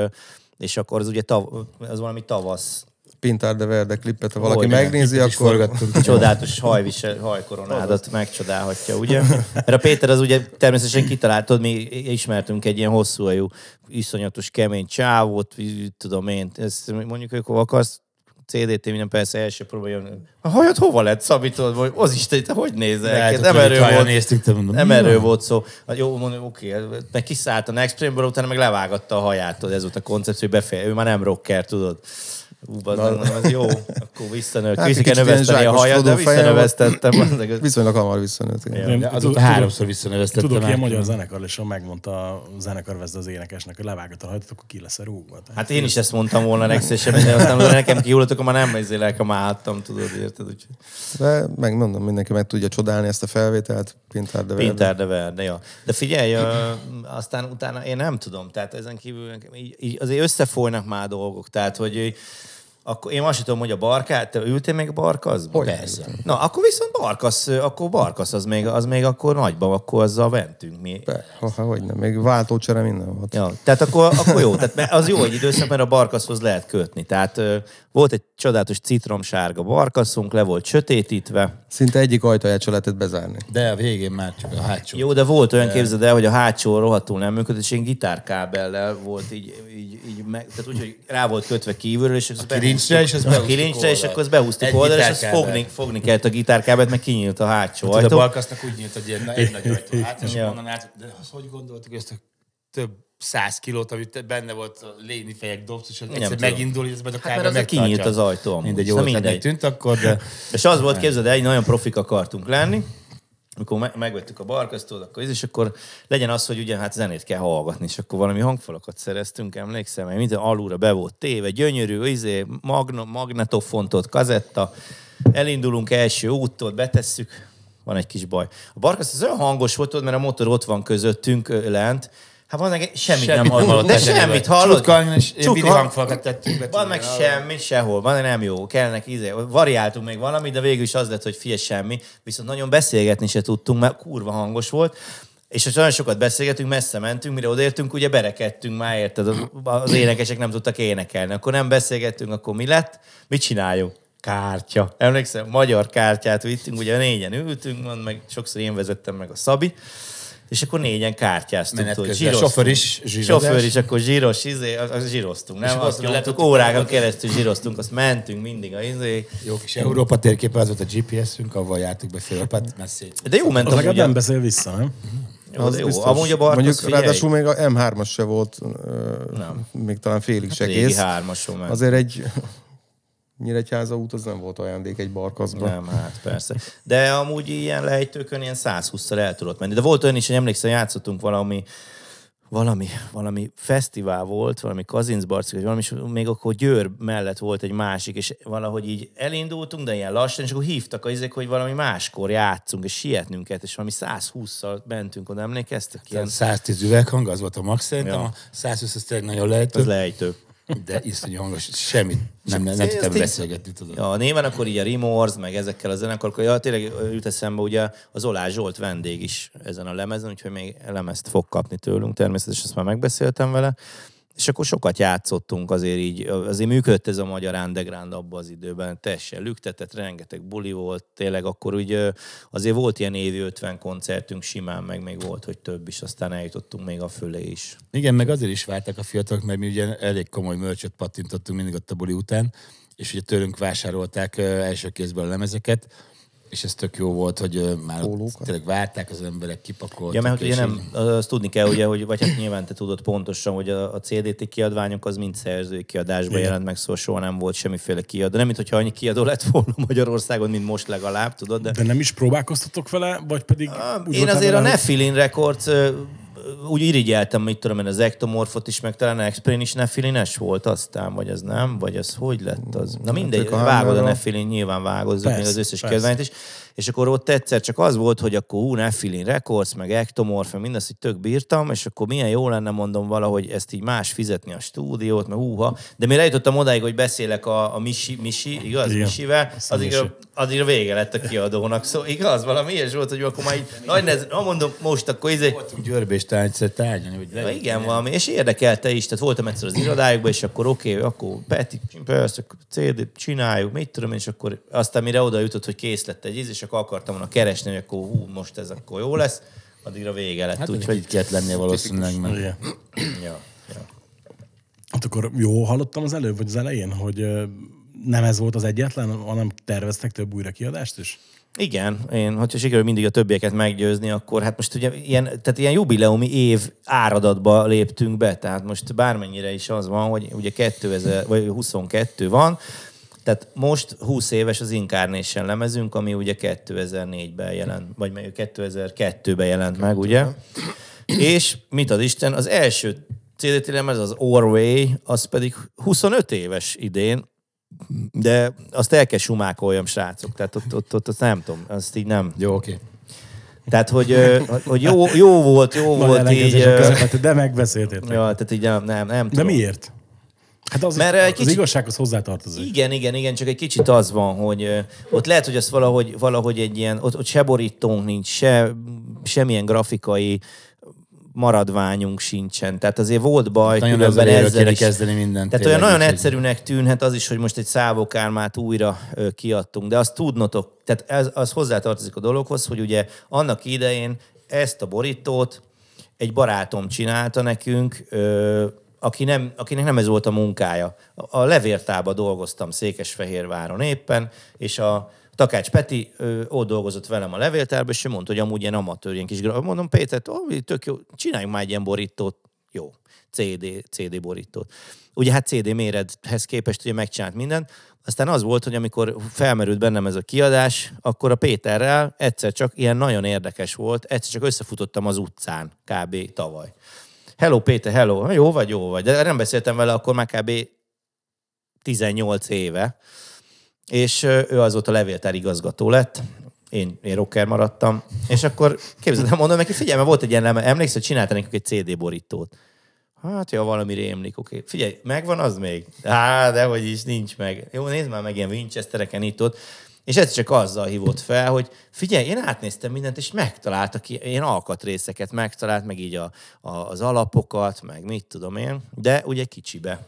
Speaker 3: és akkor az ugye tav, az valami tavasz
Speaker 4: Pintár de Verde klippet, ha valaki
Speaker 3: Hogy,
Speaker 4: megnézi, akkor...
Speaker 5: forgattunk.
Speaker 3: csodálatos hajvisel, hajkoronádat megcsodálhatja, ugye? Mert a Péter az ugye természetesen kitaláltad, mi ismertünk egy ilyen hosszú ajú, iszonyatos kemény csávót, tudom én, ezt mondjuk hova akarsz, CDT minden persze első próba jön. A hajad hova lett szabítod? Vagy az is, te hogy nézel?
Speaker 5: Lehet?
Speaker 3: Nem
Speaker 5: hogy
Speaker 3: erről volt.
Speaker 5: néztünk, te mondom,
Speaker 3: Nem erről volt szó. Hát jó, mondom, oké, meg kiszállt a Next Frame-ből, utána meg levágatta a haját, tudod, ez volt a koncept, hogy befeje. Ő már nem rocker, tudod. Ú, bazdmeg, mondom, ez jó. Akkor visszanő.
Speaker 4: Hát
Speaker 3: Hát, kell
Speaker 4: kicsit ilyen
Speaker 3: növeszteni a hajat, de visszanövesztettem.
Speaker 4: Viszonylag hamar visszanőtt. igen.
Speaker 3: Ja.
Speaker 5: De azóta háromszor visszanöveztettem.
Speaker 2: Tudok ilyen
Speaker 5: át.
Speaker 2: magyar zenekar, és megmondta a zenekarvezde az énekesnek, hogy levágott a hajtot, akkor ki lesz a rúgva.
Speaker 3: Hát én is ezt mondtam volna Next és de aztán nekem kihullott, akkor már nem ezzel lelkemálhattam, tudod, érted?
Speaker 4: De megmondom, mindenki meg tudja csodálni ezt a felvételt. Pintár de Verde.
Speaker 3: De Verde, ja. De figyelj, aztán utána én nem tudom, tehát ezen kívül nekem így, így azért összefolynak már dolgok, tehát hogy akkor én azt sem tudom, hogy a barkát, te ültél még a barkaszba?
Speaker 4: Hogy
Speaker 3: Persze. Na, akkor viszont barkasz, akkor barkasz, az még, az még akkor nagyban, akkor azzal mentünk mi.
Speaker 4: Ha, hogy nem, még váltócsere minden volt.
Speaker 3: Ja, tehát akkor, akkor jó, tehát mert az jó egy időszak, mert a barkaszhoz lehet kötni. Tehát volt egy csodálatos citromsárga barkaszunk, le volt sötétítve.
Speaker 4: Szinte egyik ajtaját se lehetett bezárni.
Speaker 5: De a végén már csak a hátsó.
Speaker 3: Jó, de volt olyan, képzeld el, hogy a hátsó rohadtul nem működött, és én gitárkábellel volt így, így, így meg, tehát úgy, hogy rá volt kötve kívülről, és ezt
Speaker 5: kilincsre, és
Speaker 3: a
Speaker 5: behúztuk
Speaker 3: kilincsre, és akkor azt behúztuk oldalra, és azt fogni, fogni kellett a gitárkábelt, meg kinyílt a hátsó
Speaker 5: a
Speaker 3: ajtó.
Speaker 5: balkasznak úgy nyílt, hogy egy, egy nagy ajtó át, és
Speaker 3: Ja.
Speaker 5: onnan át, de azt hogy gondoltuk, hogy ezt a több száz kilót, amit benne volt a léni fejek dobsz, és az egyszer
Speaker 3: tudom.
Speaker 5: megindul, és ez majd a
Speaker 3: Hát mert az
Speaker 5: megtartja.
Speaker 3: kinyílt az ajtó.
Speaker 5: Mindegy, jó
Speaker 3: mindegy.
Speaker 5: tűnt akkor, de
Speaker 3: És az volt, képzeld el, nagyon profik akartunk lenni, amikor me- megvettük a barkasztót, akkor ez, és akkor legyen az, hogy ugye hát zenét kell hallgatni, és akkor valami hangfalakat szereztünk, emlékszem, mert minden alulra be volt téve, gyönyörű, izé, magno, magnetofontot, kazetta, elindulunk első úttól, betesszük, van egy kis baj. A barkasz az olyan hangos volt, mert a motor ott van közöttünk lent, Hát van meg semmit,
Speaker 5: Semmit
Speaker 3: nem hallott. De semmit hallott.
Speaker 5: Csutka, és hangfalakat tettünk be.
Speaker 3: Van meg semmi, sehol. Van, nem jó. Kellnek izé. Variáltunk még valamit, de végül is az lett, hogy fie semmi. Viszont nagyon beszélgetni se tudtunk, mert kurva hangos volt. És hogy nagyon sokat beszélgetünk, messze mentünk, mire odaértünk, ugye berekedtünk már, érted? Az- Az énekesek nem tudtak énekelni. Akkor nem beszélgettünk, akkor mi lett? Mit csináljuk? Kártya. Emlékszem, magyar kártyát vittünk, ugye négyen ültünk, mond, meg sokszor én vezettem meg a Szabi, és akkor négyen kártyáztunk.
Speaker 5: Menet
Speaker 3: tudod,
Speaker 5: közben.
Speaker 3: zsíroztunk.
Speaker 5: Sofőr is zsírozás.
Speaker 3: Sofőr is, akkor zsíros, izé, az, az zsíroztunk, nem?
Speaker 5: akkor
Speaker 3: Azt nyomtuk, órákon keresztül zsíroztunk, azt mentünk mindig a izé.
Speaker 5: Jó kis Európa térképe, az volt a GPS-ünk, ahol jártuk be szét.
Speaker 3: De jó ment
Speaker 2: Az nem beszél vissza, nem?
Speaker 3: Jó,
Speaker 4: Az
Speaker 3: jó.
Speaker 4: biztos.
Speaker 3: Amúgy a Bartosz,
Speaker 4: Mondjuk
Speaker 3: figyelj,
Speaker 4: ráadásul még a M3-as se volt, ö,
Speaker 3: Nem.
Speaker 4: még talán félig se
Speaker 3: régi
Speaker 4: kész. Azért egy Nyíregyháza út az nem volt ajándék egy barkaszban.
Speaker 3: Nem, hát persze. De amúgy ilyen lejtőkön ilyen 120-szal el tudott menni. De volt olyan is, hogy emlékszem, játszottunk valami valami, valami fesztivál volt, valami Kazincbarcik, vagy valami, és még akkor Győr mellett volt egy másik, és valahogy így elindultunk, de ilyen lassan, és akkor hívtak a izék, hogy valami máskor játszunk, és sietnünk kellett, és valami 120-szal mentünk oda, emlékeztek? Ilyen,
Speaker 5: Ilyen 110 üveghang, az volt a max szerintem,
Speaker 3: Ja.
Speaker 5: a 120 az tényleg nagyon lejtő,
Speaker 3: az lejtő.
Speaker 5: De iszonyú hangos, semmit nem, nem, nem tudtam beszélgetni, tudod.
Speaker 3: Ja, néven akkor így a Remorse, meg ezekkel a zenekar, ja, tényleg jut eszembe, ugye az Olá Zsolt vendég is ezen a lemezen, úgyhogy még lemezt fog kapni tőlünk, természetesen ezt már megbeszéltem vele. És akkor sokat játszottunk azért így, azért működött ez a magyar underground abban az időben, teljesen lüktetett, rengeteg buli volt, tényleg akkor úgy azért volt ilyen évi 50 koncertünk simán, meg még volt, hogy több is, aztán eljutottunk még a fölé is.
Speaker 5: Igen, meg azért is vártak a fiatalok, mert mi ugye elég komoly mörcsöt pattintottunk mindig ott a buli után, és ugye tőlünk vásárolták első kézből a lemezeket, és ez tök jó volt, hogy már
Speaker 4: Pólókat.
Speaker 5: tényleg várták az emberek, kipakoltak.
Speaker 3: Ja, mert ugye nem, azt tudni kell, ugye, hogy, vagy hát nyilván te tudod pontosan, hogy a, a CDT kiadványok az mind szerzői kiadásban
Speaker 2: Igen.
Speaker 3: jelent meg, szóval soha nem volt semmiféle kiadó. Nem, mint hogyha annyi kiadó lett volna Magyarországon, mint most legalább, tudod, de...
Speaker 2: De nem is próbálkoztatok vele, vagy pedig... úgy
Speaker 3: Én
Speaker 2: voltál
Speaker 3: azért a
Speaker 2: vele, hogy-
Speaker 3: Nephilim Records úgy irigyeltem, mit tudom én, az Ectomorphot is, meg talán Explain is Nephilines volt aztán, vagy az nem, vagy az hogy lett az? Na mindegy,
Speaker 4: ők a
Speaker 3: vágod a Nephilim, nyilván vágod még
Speaker 2: Persze,
Speaker 3: az összes kiadványt is, és akkor ott egyszer csak az volt, hogy akkor ú, Nephilim Records, meg Ectomorph, meg mindezt, hogy tök bírtam, és akkor milyen jó lenne, mondom valahogy ezt így más fizetni a stúdiót, meg úha, de mire eljutottam odáig, hogy beszélek a, a Misi, Misi, igaz?
Speaker 2: Igen.
Speaker 3: Misivel,
Speaker 2: Azt a
Speaker 3: addig,
Speaker 2: Misi.
Speaker 3: addig vége lett a kiadónak. Szóval igaz, valami ilyes volt, hogy akkor már így, nagy nez, ha mondom, most akkor izé,
Speaker 5: Voltunk Győrbe és talán egyszer tárgyalni, hogy
Speaker 3: Ja, igen, valami, és érdekelte is, tehát voltam egyszer az irodájukban, és akkor oké, okay, akkor Peti, persze, CD, csináljuk, mit tudom, és akkor aztán mire oda jutott, hogy kész lett egy íz, és akkor akartam volna keresni, hogy akkor hú, most ez akkor jó lesz, addigra vége lett,
Speaker 5: Hát
Speaker 3: úgyhogy...
Speaker 5: itt kellett lennie valószínűleg, mert
Speaker 2: Igen.
Speaker 3: Ja, ja.
Speaker 2: Hát akkor jó hallottam az előbb, vagy az elején, hogy nem ez volt az egyetlen, hanem terveztek több újra kiadást is?
Speaker 3: Igen, én, hogyha sikerül mindig a többieket meggyőzni, akkor hát most ugye ilyen, tehát ilyen jubileumi év áradatba léptünk be, tehát most bármennyire is az van, hogy ugye 2000, vagy 22 van, tehát most 20 éves az Incarnation lemezünk, ami ugye 2004-ben jelent, vagy melyik 2002-ben jelent meg, ugye? És mit ad Isten, az első CDT lemez, az Orway, az pedig 25 éves idén, de azt el kell sumákoljam, srácok. Tehát ott, ott, ott, ott nem tudom, azt így nem.
Speaker 5: jó, oké.
Speaker 3: Tehát, hogy, hogy jó, jó volt, jó
Speaker 2: Nagy
Speaker 3: volt így.
Speaker 2: közepette, de megbeszéltétek.
Speaker 3: Ja, tehát így nem, nem, nem
Speaker 2: De
Speaker 3: tudom.
Speaker 2: miért? Hát az,
Speaker 3: Mert egy
Speaker 2: az
Speaker 3: kicsit-
Speaker 2: igazsághoz hozzátartozik.
Speaker 3: Igen, igen, igen, csak egy kicsit az van, hogy ott lehet, hogy az valahogy, valahogy egy ilyen, ott, ott se borítónk nincs, se, semmilyen grafikai maradványunk sincsen. Tehát azért volt baj,
Speaker 5: Nagyon
Speaker 3: különben
Speaker 5: ezzel
Speaker 3: is.
Speaker 5: kezdeni mindent.
Speaker 3: Tehát olyan nagyon egyszerűnek tűnhet az is, hogy most egy szávokármát újra kiadtunk, de azt tudnotok, tehát ez, az hozzátartozik a dologhoz, hogy ugye annak idején ezt a borítót egy barátom csinálta nekünk, aki nem, akinek nem ez volt a munkája. A levértába dolgoztam Székesfehérváron éppen, és a Takács Peti ö, ott dolgozott velem a levéltárban, és ő mondta, hogy amúgy ilyen amatőr, ilyen kis gra- Mondom, Péter, ó, tök jó, csináljunk már egy ilyen borítót. Jó, CD, CD borítót. Ugye hát CD mérethez képest ugye megcsinált mindent. Aztán az volt, hogy amikor felmerült bennem ez a kiadás, akkor a Péterrel egyszer csak ilyen nagyon érdekes volt, egyszer csak összefutottam az utcán, kb. tavaly. Hello Péter, hello, jó vagy, jó vagy. De nem beszéltem vele akkor már kb. 18 éve, és ő azóta levéltár igazgató lett, én, én rocker maradtam, és akkor képzeld el, mondom neki, figyelj, mert volt egy ilyen emlékszel, hogy csinálta nekünk egy CD borítót. Hát, ja, valami rémlik, oké. Okay. Figyelj, megvan az még? Á, de hogy is, nincs meg. Jó, nézd már meg ilyen Winchestereken itt ott. És ez csak azzal hívott fel, hogy figyelj, én átnéztem mindent, és megtaláltak ilyen alkatrészeket, megtalált meg így a, a, az alapokat, meg mit tudom én, de ugye kicsibe.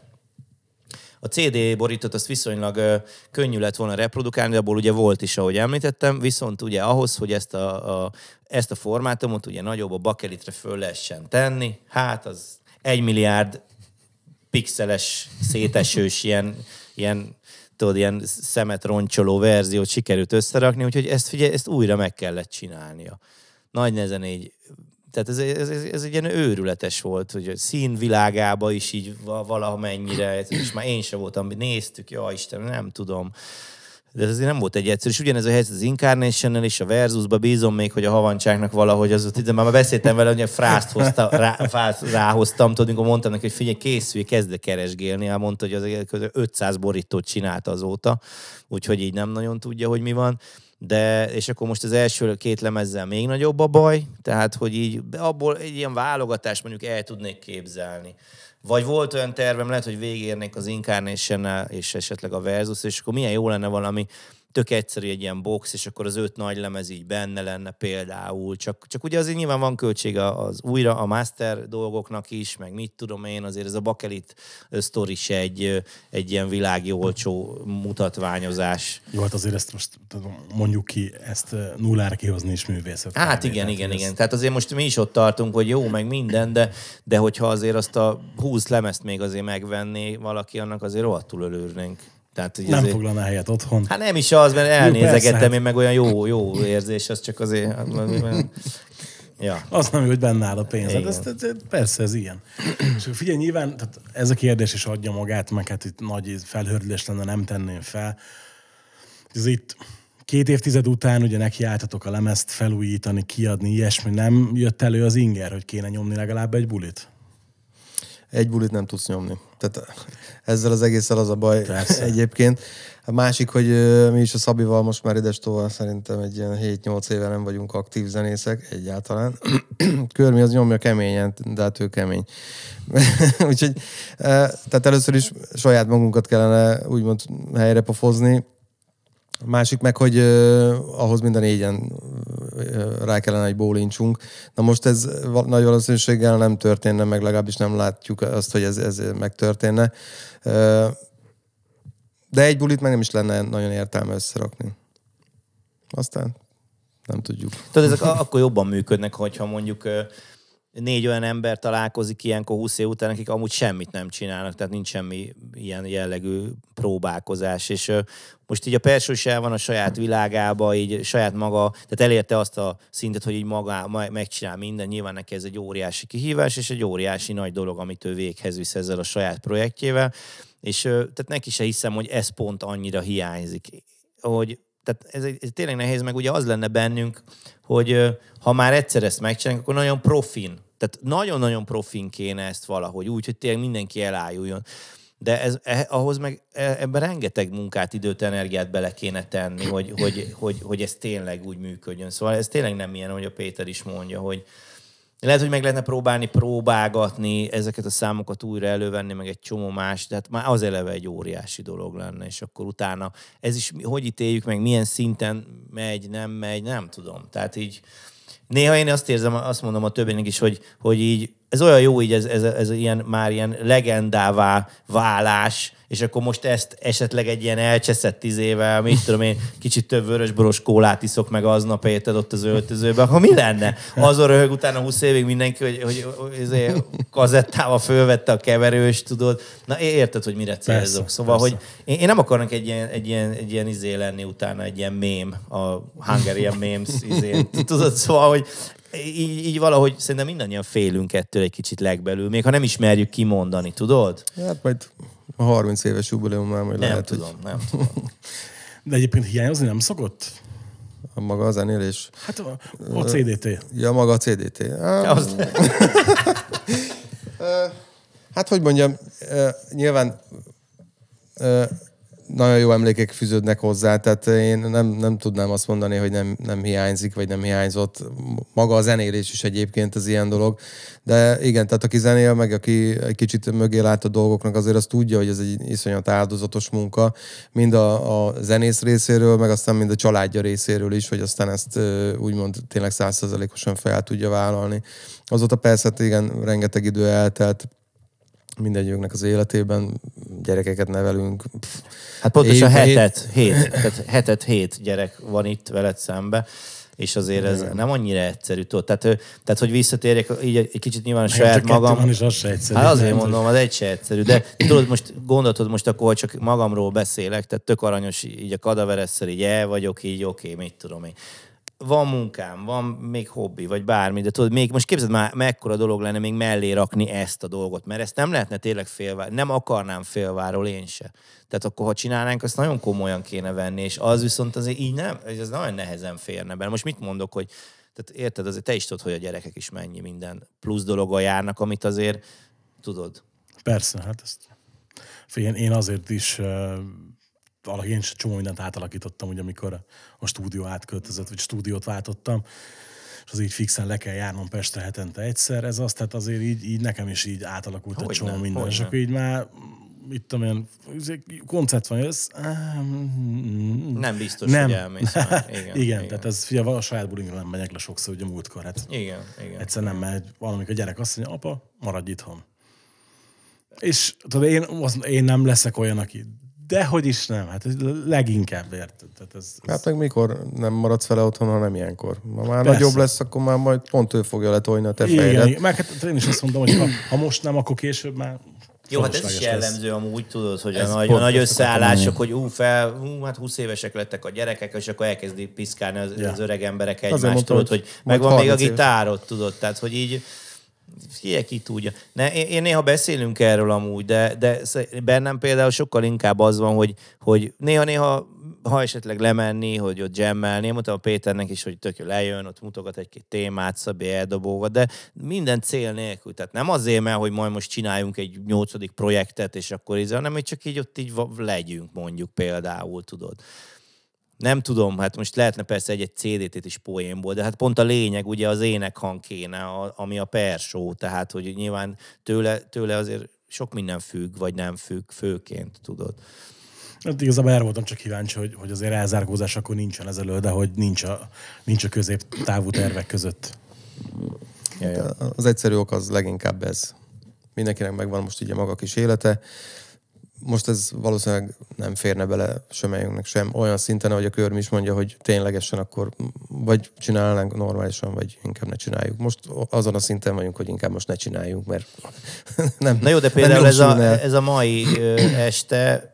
Speaker 3: A CD borítót azt viszonylag ö, könnyű lett volna reprodukálni, abból ugye volt is, ahogy említettem, viszont ugye ahhoz, hogy ezt a, a, ezt a formátumot ugye nagyobb a bakelitre föl lehessen tenni, hát az egy milliárd pixeles, szétesős, ilyen, ilyen tudod, ilyen szemet roncsoló verziót sikerült összerakni, úgyhogy ezt, figyelj, ezt újra meg kellett csinálnia. Nagy nehezen így tehát ez, ez, ez, ez egy ilyen őrületes volt, hogy a színvilágába is így valamennyire, és már én sem voltam, néztük, ja Isten, nem tudom. De ez azért nem volt egy egyszerű. És ugyanez a helyzet az incarnation és a Versusba bízom még, hogy a havancsáknak valahogy az ott, már beszéltem vele, hogy a frászt hozta, rá, frászt ráhoztam, tudod, amikor mondtam neki, hogy figyelj, készülj, kezd keresgélni, hát mondta, hogy az 500 borítót csinálta azóta, úgyhogy így nem nagyon tudja, hogy mi van de és akkor most az első két lemezzel még nagyobb a baj, tehát hogy így abból egy ilyen válogatást mondjuk el tudnék képzelni. Vagy volt olyan tervem, lehet, hogy végérnék az incarnation és esetleg a Versus, és akkor milyen jó lenne valami tök egyszerű egy ilyen box, és akkor az öt nagy lemez így benne lenne például. Csak, csak ugye azért nyilván van költsége az újra a master dolgoknak is, meg mit tudom én, azért ez a bakelit sztori se egy, egy ilyen világi olcsó mutatványozás.
Speaker 2: Jó, hát azért ezt most mondjuk ki, ezt nullára kihozni is művészet.
Speaker 3: Hát igen, igen, igen. Ezt... Tehát azért most mi is ott tartunk, hogy jó, meg minden, de, de hogyha azért azt a 20 lemezt még azért megvenné valaki, annak azért rohadtul örülnénk.
Speaker 2: Tehát, hogy nem azért... foglalná helyet otthon.
Speaker 3: Hát nem is az, mert elnézegettem hát- én meg olyan jó, jó érzés, az csak azért...
Speaker 2: Ja. Az nem, hogy benne áll a pénz. Hát ez, ez, persze, ez ilyen. És figyelj, nyilván tehát ez a kérdés is adja magát, meg hát itt nagy felhördülés lenne, nem tenném fel. Ez itt két évtized után ugye nekiálltatok a lemezt felújítani, kiadni, ilyesmi. Nem jött elő az inger, hogy kéne nyomni legalább egy bulit?
Speaker 4: Egy bulit nem tudsz nyomni. Tehát ezzel az egésszel az a baj Persze. egyébként. A másik, hogy mi is a Szabival most már idestól szerintem egy ilyen 7-8 éve nem vagyunk aktív zenészek egyáltalán. Körmi az nyomja keményen, de hát ő kemény. Úgyhogy tehát először is saját magunkat kellene úgymond helyre pofozni, a másik meg, hogy uh, ahhoz mind a négyen uh, rá kellene egy bólincsunk. Na most ez nagy valószínűséggel nem történne, meg legalábbis nem látjuk azt, hogy ez, ez megtörténne. Uh, de egy bulit meg nem is lenne nagyon értelme összerakni. Aztán nem tudjuk.
Speaker 3: Tudod, ezek akkor jobban működnek, hogyha mondjuk négy olyan ember találkozik ilyenkor 20 év után, akik amúgy semmit nem csinálnak, tehát nincs semmi ilyen jellegű próbálkozás, és most így a Perső is el van a saját világába, így saját maga, tehát elérte azt a szintet, hogy így maga megcsinál minden, nyilván neki ez egy óriási kihívás, és egy óriási nagy dolog, amit ő véghez visz ezzel a saját projektjével, és tehát neki se hiszem, hogy ez pont annyira hiányzik, hogy tehát ez, ez tényleg nehéz, meg ugye az lenne bennünk, hogy ha már egyszer ezt megcsinálunk, akkor nagyon profin. Tehát nagyon-nagyon profin kéne ezt valahogy, úgy, hogy tényleg mindenki elájuljon. De ez, eh, ahhoz meg e, ebben rengeteg munkát, időt, energiát bele kéne tenni, hogy, hogy, hogy, hogy ez tényleg úgy működjön. Szóval ez tényleg nem ilyen, hogy a Péter is mondja, hogy, lehet, hogy meg lehetne próbálni próbálgatni, ezeket a számokat újra elővenni, meg egy csomó más, tehát már az eleve egy óriási dolog lenne, és akkor utána ez is, hogy ítéljük meg, milyen szinten megy, nem megy, nem tudom. Tehát így néha én azt érzem, azt mondom a többinek is, hogy, hogy így ez olyan jó így ez, ez, ez ilyen, már ilyen legendává válás, és akkor most ezt esetleg egy ilyen elcseszett tizével, mit tudom én, kicsit több vörösboros kólát iszok meg aznap érted ott az öltözőben, akkor mi lenne? Azon röhög utána 20 évig mindenki, hogy, hogy, hogy, hogy kazettával fölvette a keverős, tudod. Na érted, hogy mire célzok. Szóval, persze. hogy én, én, nem akarnak egy ilyen, egy, ilyen, egy ilyen izé lenni utána, egy ilyen mém, a Hungarian memes izé. Tudod, szóval, hogy így, így valahogy szerintem mindannyian félünk ettől egy kicsit legbelül, még ha nem ismerjük kimondani, tudod?
Speaker 4: Hát majd a 30 éves jubileummal majd
Speaker 3: nem
Speaker 4: lehet,
Speaker 3: tudom, hogy... nem tudom.
Speaker 2: De egyébként hiányozni nem szokott?
Speaker 4: A maga a zenélés?
Speaker 2: Hát a, a CDT.
Speaker 4: Ja, maga a CDT. Az... hát, hogy mondjam, nyilván nagyon jó emlékek fűződnek hozzá, tehát én nem, nem tudnám azt mondani, hogy nem, nem hiányzik, vagy nem hiányzott. Maga a zenélés is egyébként az ilyen dolog. De igen, tehát aki zenél, meg aki egy kicsit mögé lát a dolgoknak, azért azt tudja, hogy ez egy iszonyat áldozatos munka, mind a, a zenész részéről, meg aztán mind a családja részéről is, hogy aztán ezt úgymond tényleg százszerzalékosan fel tudja vállalni. Azóta persze, hát igen, rengeteg idő eltelt, mindegyiknek az életében, gyerekeket nevelünk. Pff,
Speaker 3: Hát pontosan
Speaker 4: Év-
Speaker 3: hetet, hét, tehát hetet, hét gyerek van itt veled szembe, és azért ez nem annyira egyszerű. Tudod? Tehát, tehát, hogy visszatérjek így egy kicsit nyilván a saját magam.
Speaker 2: van, és az se egyszerű.
Speaker 3: Hát azért
Speaker 2: Nem,
Speaker 3: mondom, az egy se egyszerű. De tudod, most gondoltod most akkor, hogy csak magamról beszélek, tehát tök aranyos, így a kadaveresszel így el vagyok, így oké, mit tudom én. Van munkám, van még hobbi, vagy bármi, de tudod, még most képzeld már, mekkora dolog lenne még mellé rakni ezt a dolgot, mert ezt nem lehetne tényleg félvár, nem akarnám félváról én se. Tehát akkor, ha csinálnánk, azt nagyon komolyan kéne venni, és az viszont azért így nem, ez nagyon nehezen férne bele. Most mit mondok, hogy tehát érted, azért te is tudod, hogy a gyerekek is mennyi minden plusz dologgal járnak, amit azért tudod.
Speaker 2: Persze, hát ezt... Figyelj, én azért is valahogy én is csomó mindent átalakítottam, ugye amikor a stúdió átköltözött, vagy stúdiót váltottam, és az így fixen le kell járnom Pestre hetente egyszer, ez az, tehát azért így, így nekem is így átalakult egy
Speaker 3: Hogyne,
Speaker 2: csomó minden. És akkor így már mit tudom én, koncert van, jössz,
Speaker 3: Nem biztos,
Speaker 2: nem.
Speaker 3: hogy elmész. már. Igen,
Speaker 2: igen, igen, tehát ez figyelj, a saját bulinkra nem megyek le sokszor, ugye múltkor, hát
Speaker 3: Igen, igen.
Speaker 2: Egyszer nem megy, valamikor a gyerek azt mondja, apa, maradj itthon. És tudod, én, azt- én nem leszek olyan, aki dehogy is nem, hát ez leginkább érted. Tehát ez, ez,
Speaker 4: Hát meg mikor nem maradsz vele otthon, ha nem ilyenkor. Ha már
Speaker 2: Persze.
Speaker 4: nagyobb lesz, akkor már majd pont ő fogja letolni a te
Speaker 2: igen,
Speaker 4: fejedet.
Speaker 2: igen, meg hát én is azt mondom, hogy ha, ha most nem, akkor később már
Speaker 3: Jó, hát ez is
Speaker 2: fölösleges lesz.
Speaker 3: jellemző amúgy, tudod, hogy a
Speaker 4: Ez
Speaker 3: nagy, a nagy
Speaker 4: ezt akartam
Speaker 3: összeállások, hogy ú, fel, ú, hát 20 évesek lettek a gyerekek, és akkor elkezdi piszkálni az,
Speaker 2: Ja.
Speaker 3: az öreg emberek egymást,
Speaker 4: mondtam,
Speaker 3: tudod,
Speaker 4: hogy
Speaker 3: megvan még a
Speaker 4: 30 éves.
Speaker 3: gitárod, tudod, tehát, hogy így Figyelj, ki tudja. Ne, én, én néha beszélünk erről amúgy, de, de bennem például sokkal inkább az van, hogy, hogy néha-néha, ha esetleg lemenni, hogy ott jammelni, én mondtam a Péternek is, hogy tök lejön, ott mutogat egy-két témát, Szabi eldobógat, de minden cél nélkül. Tehát nem azért, mert hogy majd most csináljunk egy nyolcadik projektet, és akkor így, hanem hogy csak így ott így legyünk mondjuk például, tudod. Nem tudom, hát most lehetne persze egy-egy CD-t is poénból, de hát pont a lényeg ugye az énekhang kéne, a- ami a persó, tehát hogy nyilván tőle, tőle azért sok minden függ, vagy nem függ, főként, tudod.
Speaker 2: Hát igazából erre voltam csak kíváncsi, hogy, hogy azért elzárkózás akkor nincsen ezelő, de hogy nincs a, nincs a középtávú tervek között.
Speaker 3: Ja.
Speaker 4: Az egyszerű ok az leginkább ez. Mindenkinek megvan most így a maga kis élete. Most ez valószínűleg nem férne bele semmelyünknek sem olyan szinten, ahogy a körm is mondja, hogy ténylegesen akkor vagy csinálnánk normálisan, vagy inkább ne csináljuk. Most azon a szinten vagyunk, hogy inkább most ne csináljunk, mert nem
Speaker 3: Na jó, de például ez a, ez a mai este,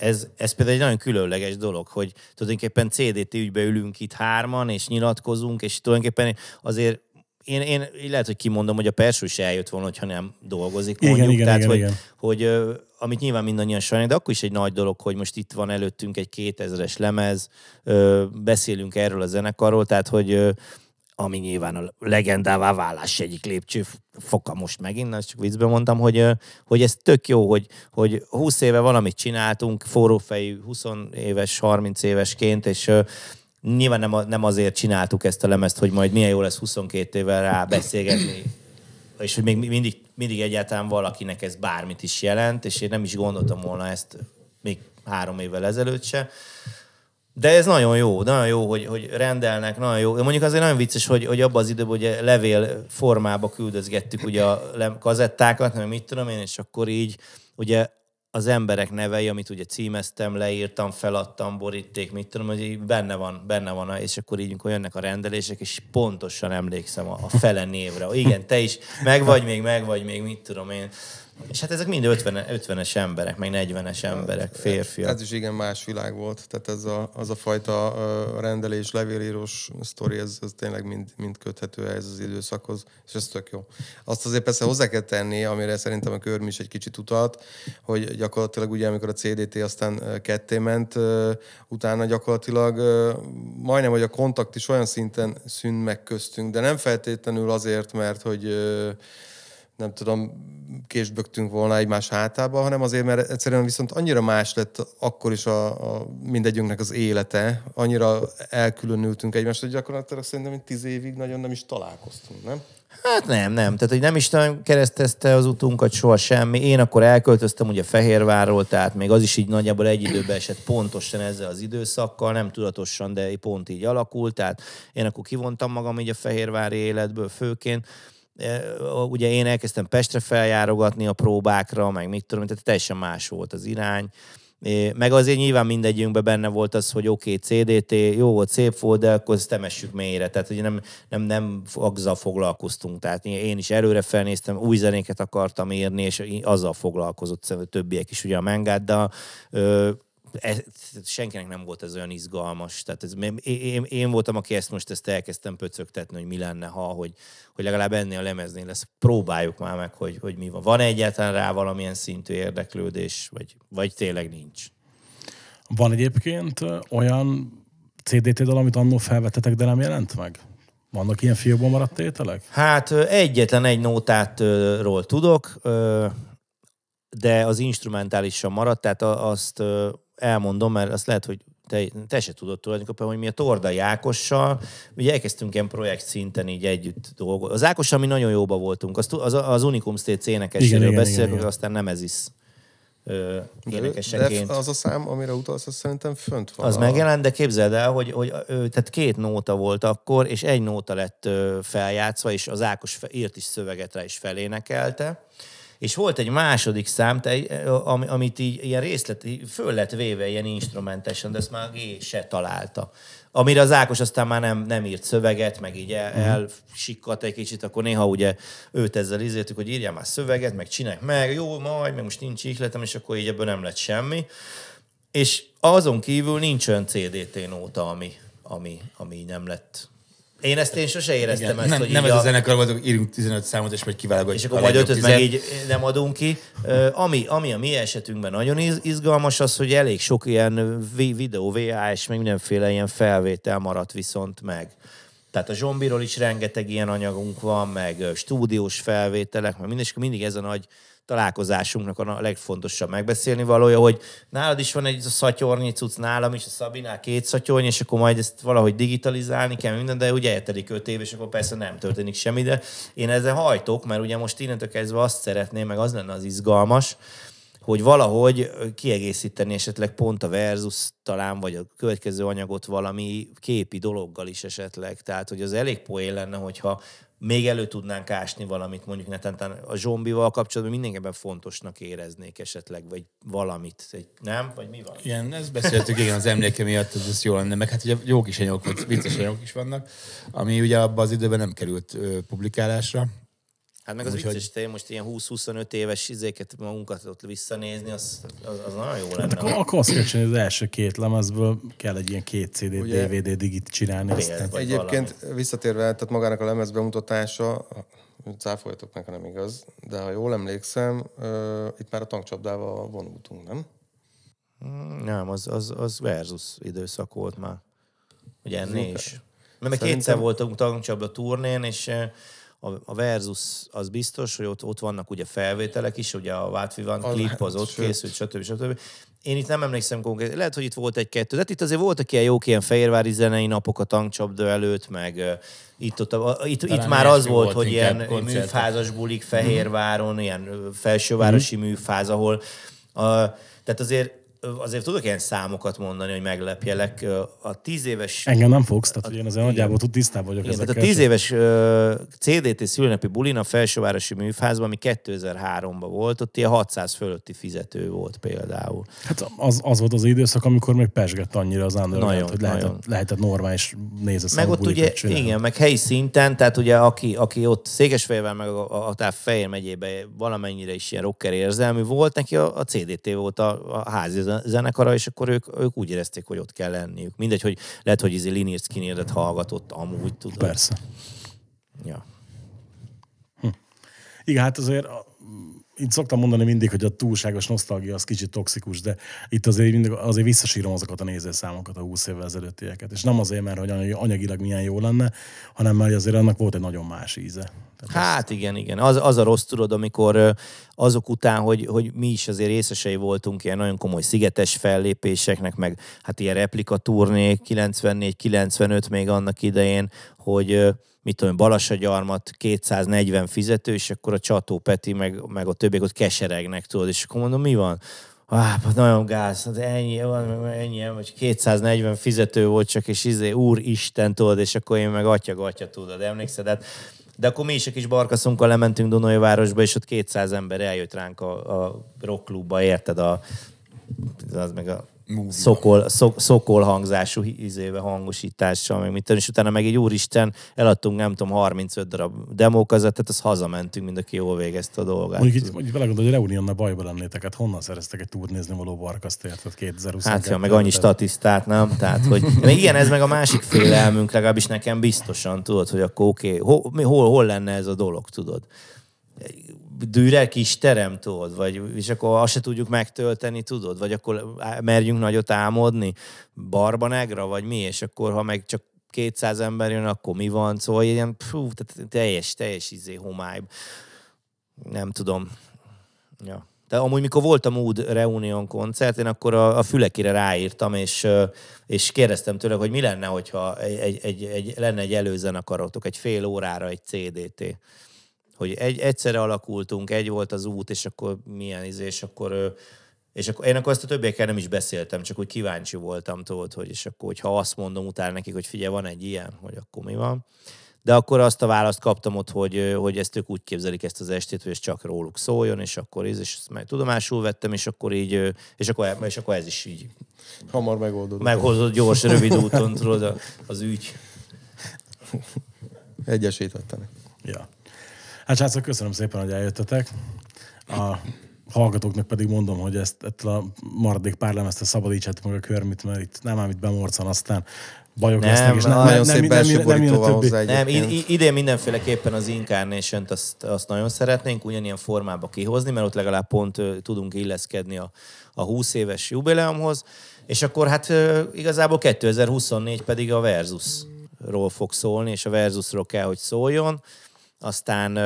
Speaker 3: ez, ez például egy nagyon különleges dolog, hogy tulajdonképpen CDT ügybe ülünk itt hárman, és nyilatkozunk, és tulajdonképpen azért én, én lehet, hogy kimondom, hogy a Perső is eljött volna, hogyha nem dolgozik,
Speaker 2: Igen,
Speaker 3: mondjuk.
Speaker 2: igen,
Speaker 3: Tehát,
Speaker 2: igen,
Speaker 3: hogy,
Speaker 2: igen.
Speaker 3: hogy ö, amit nyilván mindannyian sajnáljuk, de akkor is egy nagy dolog, hogy most itt van előttünk egy 2000-es lemez, beszélünk erről a zenekarról, tehát hogy ami nyilván a legendává válás egyik lépcső foka most megint, ezt csak viccben mondtam, hogy, hogy ez tök jó, hogy, hogy 20 éve valamit csináltunk, forrófejű 20 éves, 30 évesként, és nyilván nem, nem azért csináltuk ezt a lemezt, hogy majd milyen jó lesz 22 évvel rá beszélgetni, és hogy még mindig, mindig egyáltalán valakinek ez bármit is jelent, és én nem is gondoltam volna ezt még három évvel ezelőtt se. De ez nagyon jó, nagyon jó, hogy, hogy rendelnek, nagyon jó. Mondjuk azért nagyon vicces, hogy, hogy abban az időben ugye levél formába küldözgettük ugye a kazettákat, nem mit tudom én, és akkor így ugye az emberek nevei, amit ugye címeztem, leírtam, feladtam, boríték, mit tudom, hogy benne van, benne van, és akkor így, amikor jönnek a rendelések, és pontosan emlékszem a, a fele névre. Igen, te is meg vagy még, meg vagy még, mit tudom én. És hát ezek mind 50, 50-es emberek, meg 40-es emberek, férfiak.
Speaker 4: Ez is igen más világ volt. Tehát ez a, az a fajta rendelés, levélírós sztori, ez, ez tényleg mind, mind köthető ehhez az időszakhoz, és ez tök jó. Azt azért persze hozzá kell tenni, amire szerintem a körm is egy kicsit utalt, hogy gyakorlatilag ugye, amikor a CDT aztán ketté ment, utána gyakorlatilag majdnem, hogy a kontakt is olyan szinten szűnt meg köztünk, de nem feltétlenül azért, mert hogy nem tudom, késbögtünk volna egymás hátába, hanem azért, mert egyszerűen viszont annyira más lett akkor is a, a mindegyünknek az élete, annyira elkülönültünk egymást, hogy gyakorlatilag szerintem, hogy tíz évig nagyon nem is találkoztunk, nem?
Speaker 3: Hát nem, nem. Tehát, hogy nem is nagyon keresztezte az utunkat soha semmi. Én akkor elköltöztem ugye Fehérvárról, tehát még az is így nagyjából egy időben esett pontosan ezzel az időszakkal, nem tudatosan, de pont így alakult. Tehát én akkor kivontam magam így a Fehérvári életből főként. E, Ugye én elkezdtem Pestre feljárogatni a próbákra, meg mit tudom, tehát teljesen más volt az irány. É, Meg azért nyilván mindegyünkben benne volt az, hogy oké, okay, CDT, jó volt, szép volt, de akkor ezt temessük mélyre. Tehát ugye nem, nem, nem azzal foglalkoztunk. Tehát én is előre felnéztem, új zenéket akartam írni, és azzal foglalkozott többiek is, ugye a Mengáddal. Ez, senkinek nem volt ez olyan izgalmas. Tehát ez, én, én, voltam, aki ezt most ezt elkezdtem pöcögtetni, hogy mi lenne, ha, hogy, hogy legalább ennél a lemeznél lesz. Próbáljuk már meg, hogy, hogy mi van. Van egyáltalán rá valamilyen szintű érdeklődés, vagy, vagy tényleg nincs?
Speaker 2: Van egyébként olyan CDT dal, amit annól felvettetek, de nem jelent meg? Vannak ilyen fiókban maradt tételek?
Speaker 3: Hát egyetlen egy nótátról tudok, de az instrumentálisan maradt, tehát azt elmondom, mert azt lehet, hogy te, te se tudod tulajdonképpen, hogy mi a Torda Ákossal, ugye elkezdtünk ilyen projekt szinten így együtt dolgozni. Az Ákossal mi nagyon jóba voltunk. Az, az, az Unicum State énekeséről
Speaker 2: igen,
Speaker 3: beszélek,
Speaker 2: igen,
Speaker 3: aztán nem ez is énekeseként.
Speaker 4: de az a szám, amire utalsz, az szerintem fönt van.
Speaker 3: Az
Speaker 4: a...
Speaker 3: megjelent, de képzeld el, hogy, hogy tehát két nóta volt akkor, és egy nóta lett feljátszva, és az Ákos írt is szöveget rá, és felénekelte. És volt egy második szám, te, ö, ami, amit így ilyen részlet, föl lett véve ilyen instrumentesen, de ezt már G se találta. Amire az Ákos aztán már nem, nem írt szöveget, meg így el, elsikkadt egy kicsit, akkor néha ugye őt ezzel izéltük, hogy írjál már szöveget, meg csinálj meg, jó, majd, meg most nincs ihletem, és akkor így ebből nem lett semmi. És azon kívül nincs olyan CDT nóta, ami, ami, ami nem lett. Én ezt én sose éreztem
Speaker 5: Igen,
Speaker 3: ezt,
Speaker 5: nem,
Speaker 3: hogy
Speaker 5: nem ez a
Speaker 3: a,
Speaker 5: zenekar volt, írunk 15 számot, és majd kiválogatjuk.
Speaker 3: és akkor majd ötöt meg így nem adunk ki. Ami, ami a mi esetünkben nagyon iz- izgalmas az, hogy elég sok ilyen vi- videó, VHS, meg mindenféle ilyen felvétel maradt viszont meg. Tehát a zombiról is rengeteg ilyen anyagunk van, meg stúdiós felvételek, meg minden, mindig ez a nagy találkozásunknak a legfontosabb megbeszélni valója, hogy nálad is van egy szatyornyi cucc, nálam is, a Szabinál két szatyorny, és akkor majd ezt valahogy digitalizálni kell minden, de ugye eltelik öt év, és akkor persze nem történik semmi, de én ezzel hajtok, mert ugye most innentől kezdve azt szeretném, meg az lenne az izgalmas, hogy valahogy kiegészíteni esetleg pont a versus talán, vagy a következő anyagot valami képi dologgal is esetleg. Tehát, hogy az elég poén lenne, hogyha még elő tudnánk ásni valamit, mondjuk netán a zombival kapcsolatban mindenképpen fontosnak éreznék esetleg, vagy valamit. Egy, nem? Vagy mi van?
Speaker 5: Igen, ezt beszéltük, igen, az emléke miatt ez, ez jó lenne. Meg hát ugye jó kis anyagok, vicces anyagok is vannak, ami ugye abban az időben nem került ö, publikálásra.
Speaker 3: Hát meg az
Speaker 5: Úgyhogy-
Speaker 3: vicces, hogy most ilyen 20-25 éves izéket magunkat ott visszanézni, az, az, az nagyon jó lenne.
Speaker 2: Hát akkor, akkor azt kell csinálni, az első két lemezből kell egy ilyen két CD,
Speaker 4: Ugye-
Speaker 2: DVD digit csinálni. Aztán.
Speaker 4: Egyébként visszatérve, tehát magának a lemez bemutatása, cáfoljatok meg, ha nem igaz, de ha jól emlékszem, uh, itt már a tankcsapdával vonultunk, nem?
Speaker 3: Nem, az, az, az versus időszak volt már. Ugye ennél is. Mert
Speaker 4: Szerintem-
Speaker 3: kétszer voltunk tankcsapda turnén, és a, a versus az biztos, hogy ott, ott vannak ugye felvételek is, ugye a What We Want klip az ott
Speaker 4: sőt.
Speaker 3: készült, stb. stb. Én itt nem emlékszem konkrét, lehet, hogy itt volt egy-kettő, de hát itt azért voltak ilyen jók ilyen fehérvári zenei napok a tankcsapda előtt, meg itt, ott, a, itt, itt már az volt,
Speaker 5: volt
Speaker 3: hogy ilyen
Speaker 5: koncertek.
Speaker 3: műfázas bulik Fehérváron, ilyen ö, felsővárosi műfáz, ahol a, tehát azért azért tudok ilyen számokat mondani, hogy meglepjelek. A tíz éves
Speaker 2: Engem nem fogsz, tehát hogy én azért nagyjából tud tisztában vagyok
Speaker 3: igen, tehát
Speaker 2: ezekkel.
Speaker 3: a tíz éves CDT szülőnapi bulin a felsővárosi műfázban, ami 2003-ban volt, ott ilyen 600 fölötti fizető volt például.
Speaker 2: Hát az, az volt az időszak, amikor még pesgett annyira az underground,
Speaker 3: Nagyon,
Speaker 2: hogy lehetett,
Speaker 3: nagyon.
Speaker 2: lehetett normális nézőszámú
Speaker 3: Meg ott ugye,
Speaker 2: csinálni.
Speaker 3: igen, meg helyi szinten, tehát ugye aki, aki ott Székesfehérvár, meg a, a, a Fejér megyében valamennyire is ilyen rocker érzelmű volt, neki a, a CDT volt a, a házi zenekara, és akkor ők, ők úgy érezték, hogy ott kell lenniük. Mindegy, hogy lehet, hogy izé Linier Skinnerdet hallgatott amúgy, tudod.
Speaker 2: Persze.
Speaker 3: Ja.
Speaker 2: Igen, hát azért így szoktam mondani mindig, hogy a túlságos nosztalgia az kicsit toxikus, de itt azért, mindig, azért visszasírom azokat a nézőszámokat a 20 évvel ezelőttieket. És nem azért, mert hogy anyagilag milyen jó lenne, hanem mert azért annak volt egy nagyon más íze.
Speaker 3: Tehát hát igen, igen. Az, az a rossz tudod, amikor azok után, hogy, hogy mi is azért részesei voltunk ilyen nagyon komoly szigetes fellépéseknek, meg hát ilyen replikatúrnék, 94-95 még annak idején, hogy mit tudom, Balasagyarmat 240 fizető, és akkor a Csató Peti, meg, meg a többiek ott keseregnek, tudod, és akkor mondom, mi van? Ah, nagyon gáz, hát ennyi, ennyi, vagy 240 fizető volt csak, és izé, úr Isten, tudod, és akkor én meg atya-gatya, tudod, emlékszed? Hát, de akkor mi is a kis barkaszunkkal lementünk Dunai városba, és ott 200 ember eljött ránk a, a rockklubba, érted? A, az meg a szokol, szok, szokol hangzású izéve hangosítással, meg mit és utána meg egy úristen, eladtunk nem tudom 35 darab demókazettet, az hazamentünk, mind aki jól végezte a dolgát.
Speaker 2: Mondjuk így, mondjuk belegondol, hogy Reunionnal bajba lennétek, hát honnan szereztek egy turnézni való barkaszt, érted 2020
Speaker 3: Hát ja, meg annyi statisztát, nem? Tehát, hogy még igen, ez meg a másik félelmünk, legalábbis nekem biztosan, tudod, hogy akkor oké, okay, hol, hol, hol lenne ez a dolog, tudod? Dűre kis terem, tudod, vagy, és akkor azt se tudjuk megtölteni, tudod, vagy akkor merjünk nagyot álmodni, barbanegra, vagy mi, és akkor ha meg csak 200 ember jön, akkor mi van, szóval ilyen pfú, teljes, teljes izé homály. Nem tudom. Ja. De amúgy, mikor volt a Mood Reunion koncert, én akkor a, a fülekire ráírtam, és, és kérdeztem tőle, hogy mi lenne, hogyha egy, egy, egy, lenne egy előzenekarotok, egy fél órára egy CDT hogy egy, egyszerre alakultunk, egy volt az út, és akkor milyen izé, és akkor és akkor én akkor ezt a többiekkel nem is beszéltem, csak úgy kíváncsi voltam, tudod, hogy és akkor, hogyha azt mondom utána nekik, hogy figyelj, van egy ilyen, hogy akkor mi van. De akkor azt a választ kaptam ott, hogy, hogy ezt ők úgy képzelik ezt az estét, hogy ez csak róluk szóljon, és akkor ez, és ezt meg tudomásul vettem, és akkor így, és akkor, és akkor ez is így.
Speaker 4: Hamar megoldódott.
Speaker 3: Meghozott gyors, rövid úton, tudod, az ügy.
Speaker 4: Egyesítettenek.
Speaker 2: Ja. Hát srácok, köszönöm szépen, hogy eljöttetek. A hallgatóknak pedig mondom, hogy ezt, ettől a maradék pár lemezt szabadítsátok meg a körmit, mert itt nem ám itt bemorcan, aztán bajok nem, lesznek, és
Speaker 4: nem, nagyon nem, szép nem, nem, nem a többi.
Speaker 3: Nem, idén mindenféleképpen az incarnation azt, azt nagyon szeretnénk ugyanilyen formába kihozni, mert ott legalább pont uh, tudunk illeszkedni a, a 20 éves jubileumhoz, és akkor hát uh, igazából 2024 pedig a Versusról fog szólni, és a Versusról kell, hogy szóljon. Aztán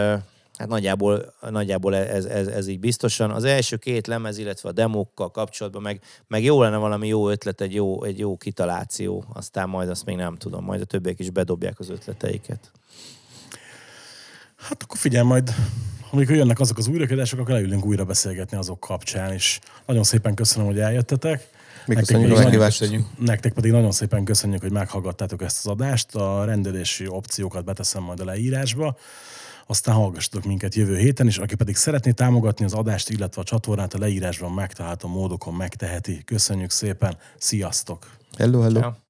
Speaker 3: hát nagyjából, nagyjából ez, ez, ez, így biztosan. Az első két lemez, illetve a demókkal kapcsolatban meg, meg jó lenne valami jó ötlet, egy jó, egy jó kitaláció, aztán majd azt még nem tudom, majd a többiek is bedobják az ötleteiket.
Speaker 2: Hát akkor figyelj majd, amikor jönnek azok az újrakedások, akkor leülünk újra beszélgetni azok kapcsán, és nagyon szépen köszönöm, hogy eljöttetek.
Speaker 4: Mi nektek köszönjük a meghívást.
Speaker 2: Nektek pedig nagyon szépen köszönjük, hogy meghallgattátok ezt az adást. A rendelési opciókat beteszem majd a leírásba. Aztán hallgassatok minket jövő héten, és aki pedig szeretné támogatni az adást, illetve a csatornát, a leírásban megtalálható módokon megteheti. Köszönjük szépen, sziasztok!
Speaker 4: Hello, hello! Ja.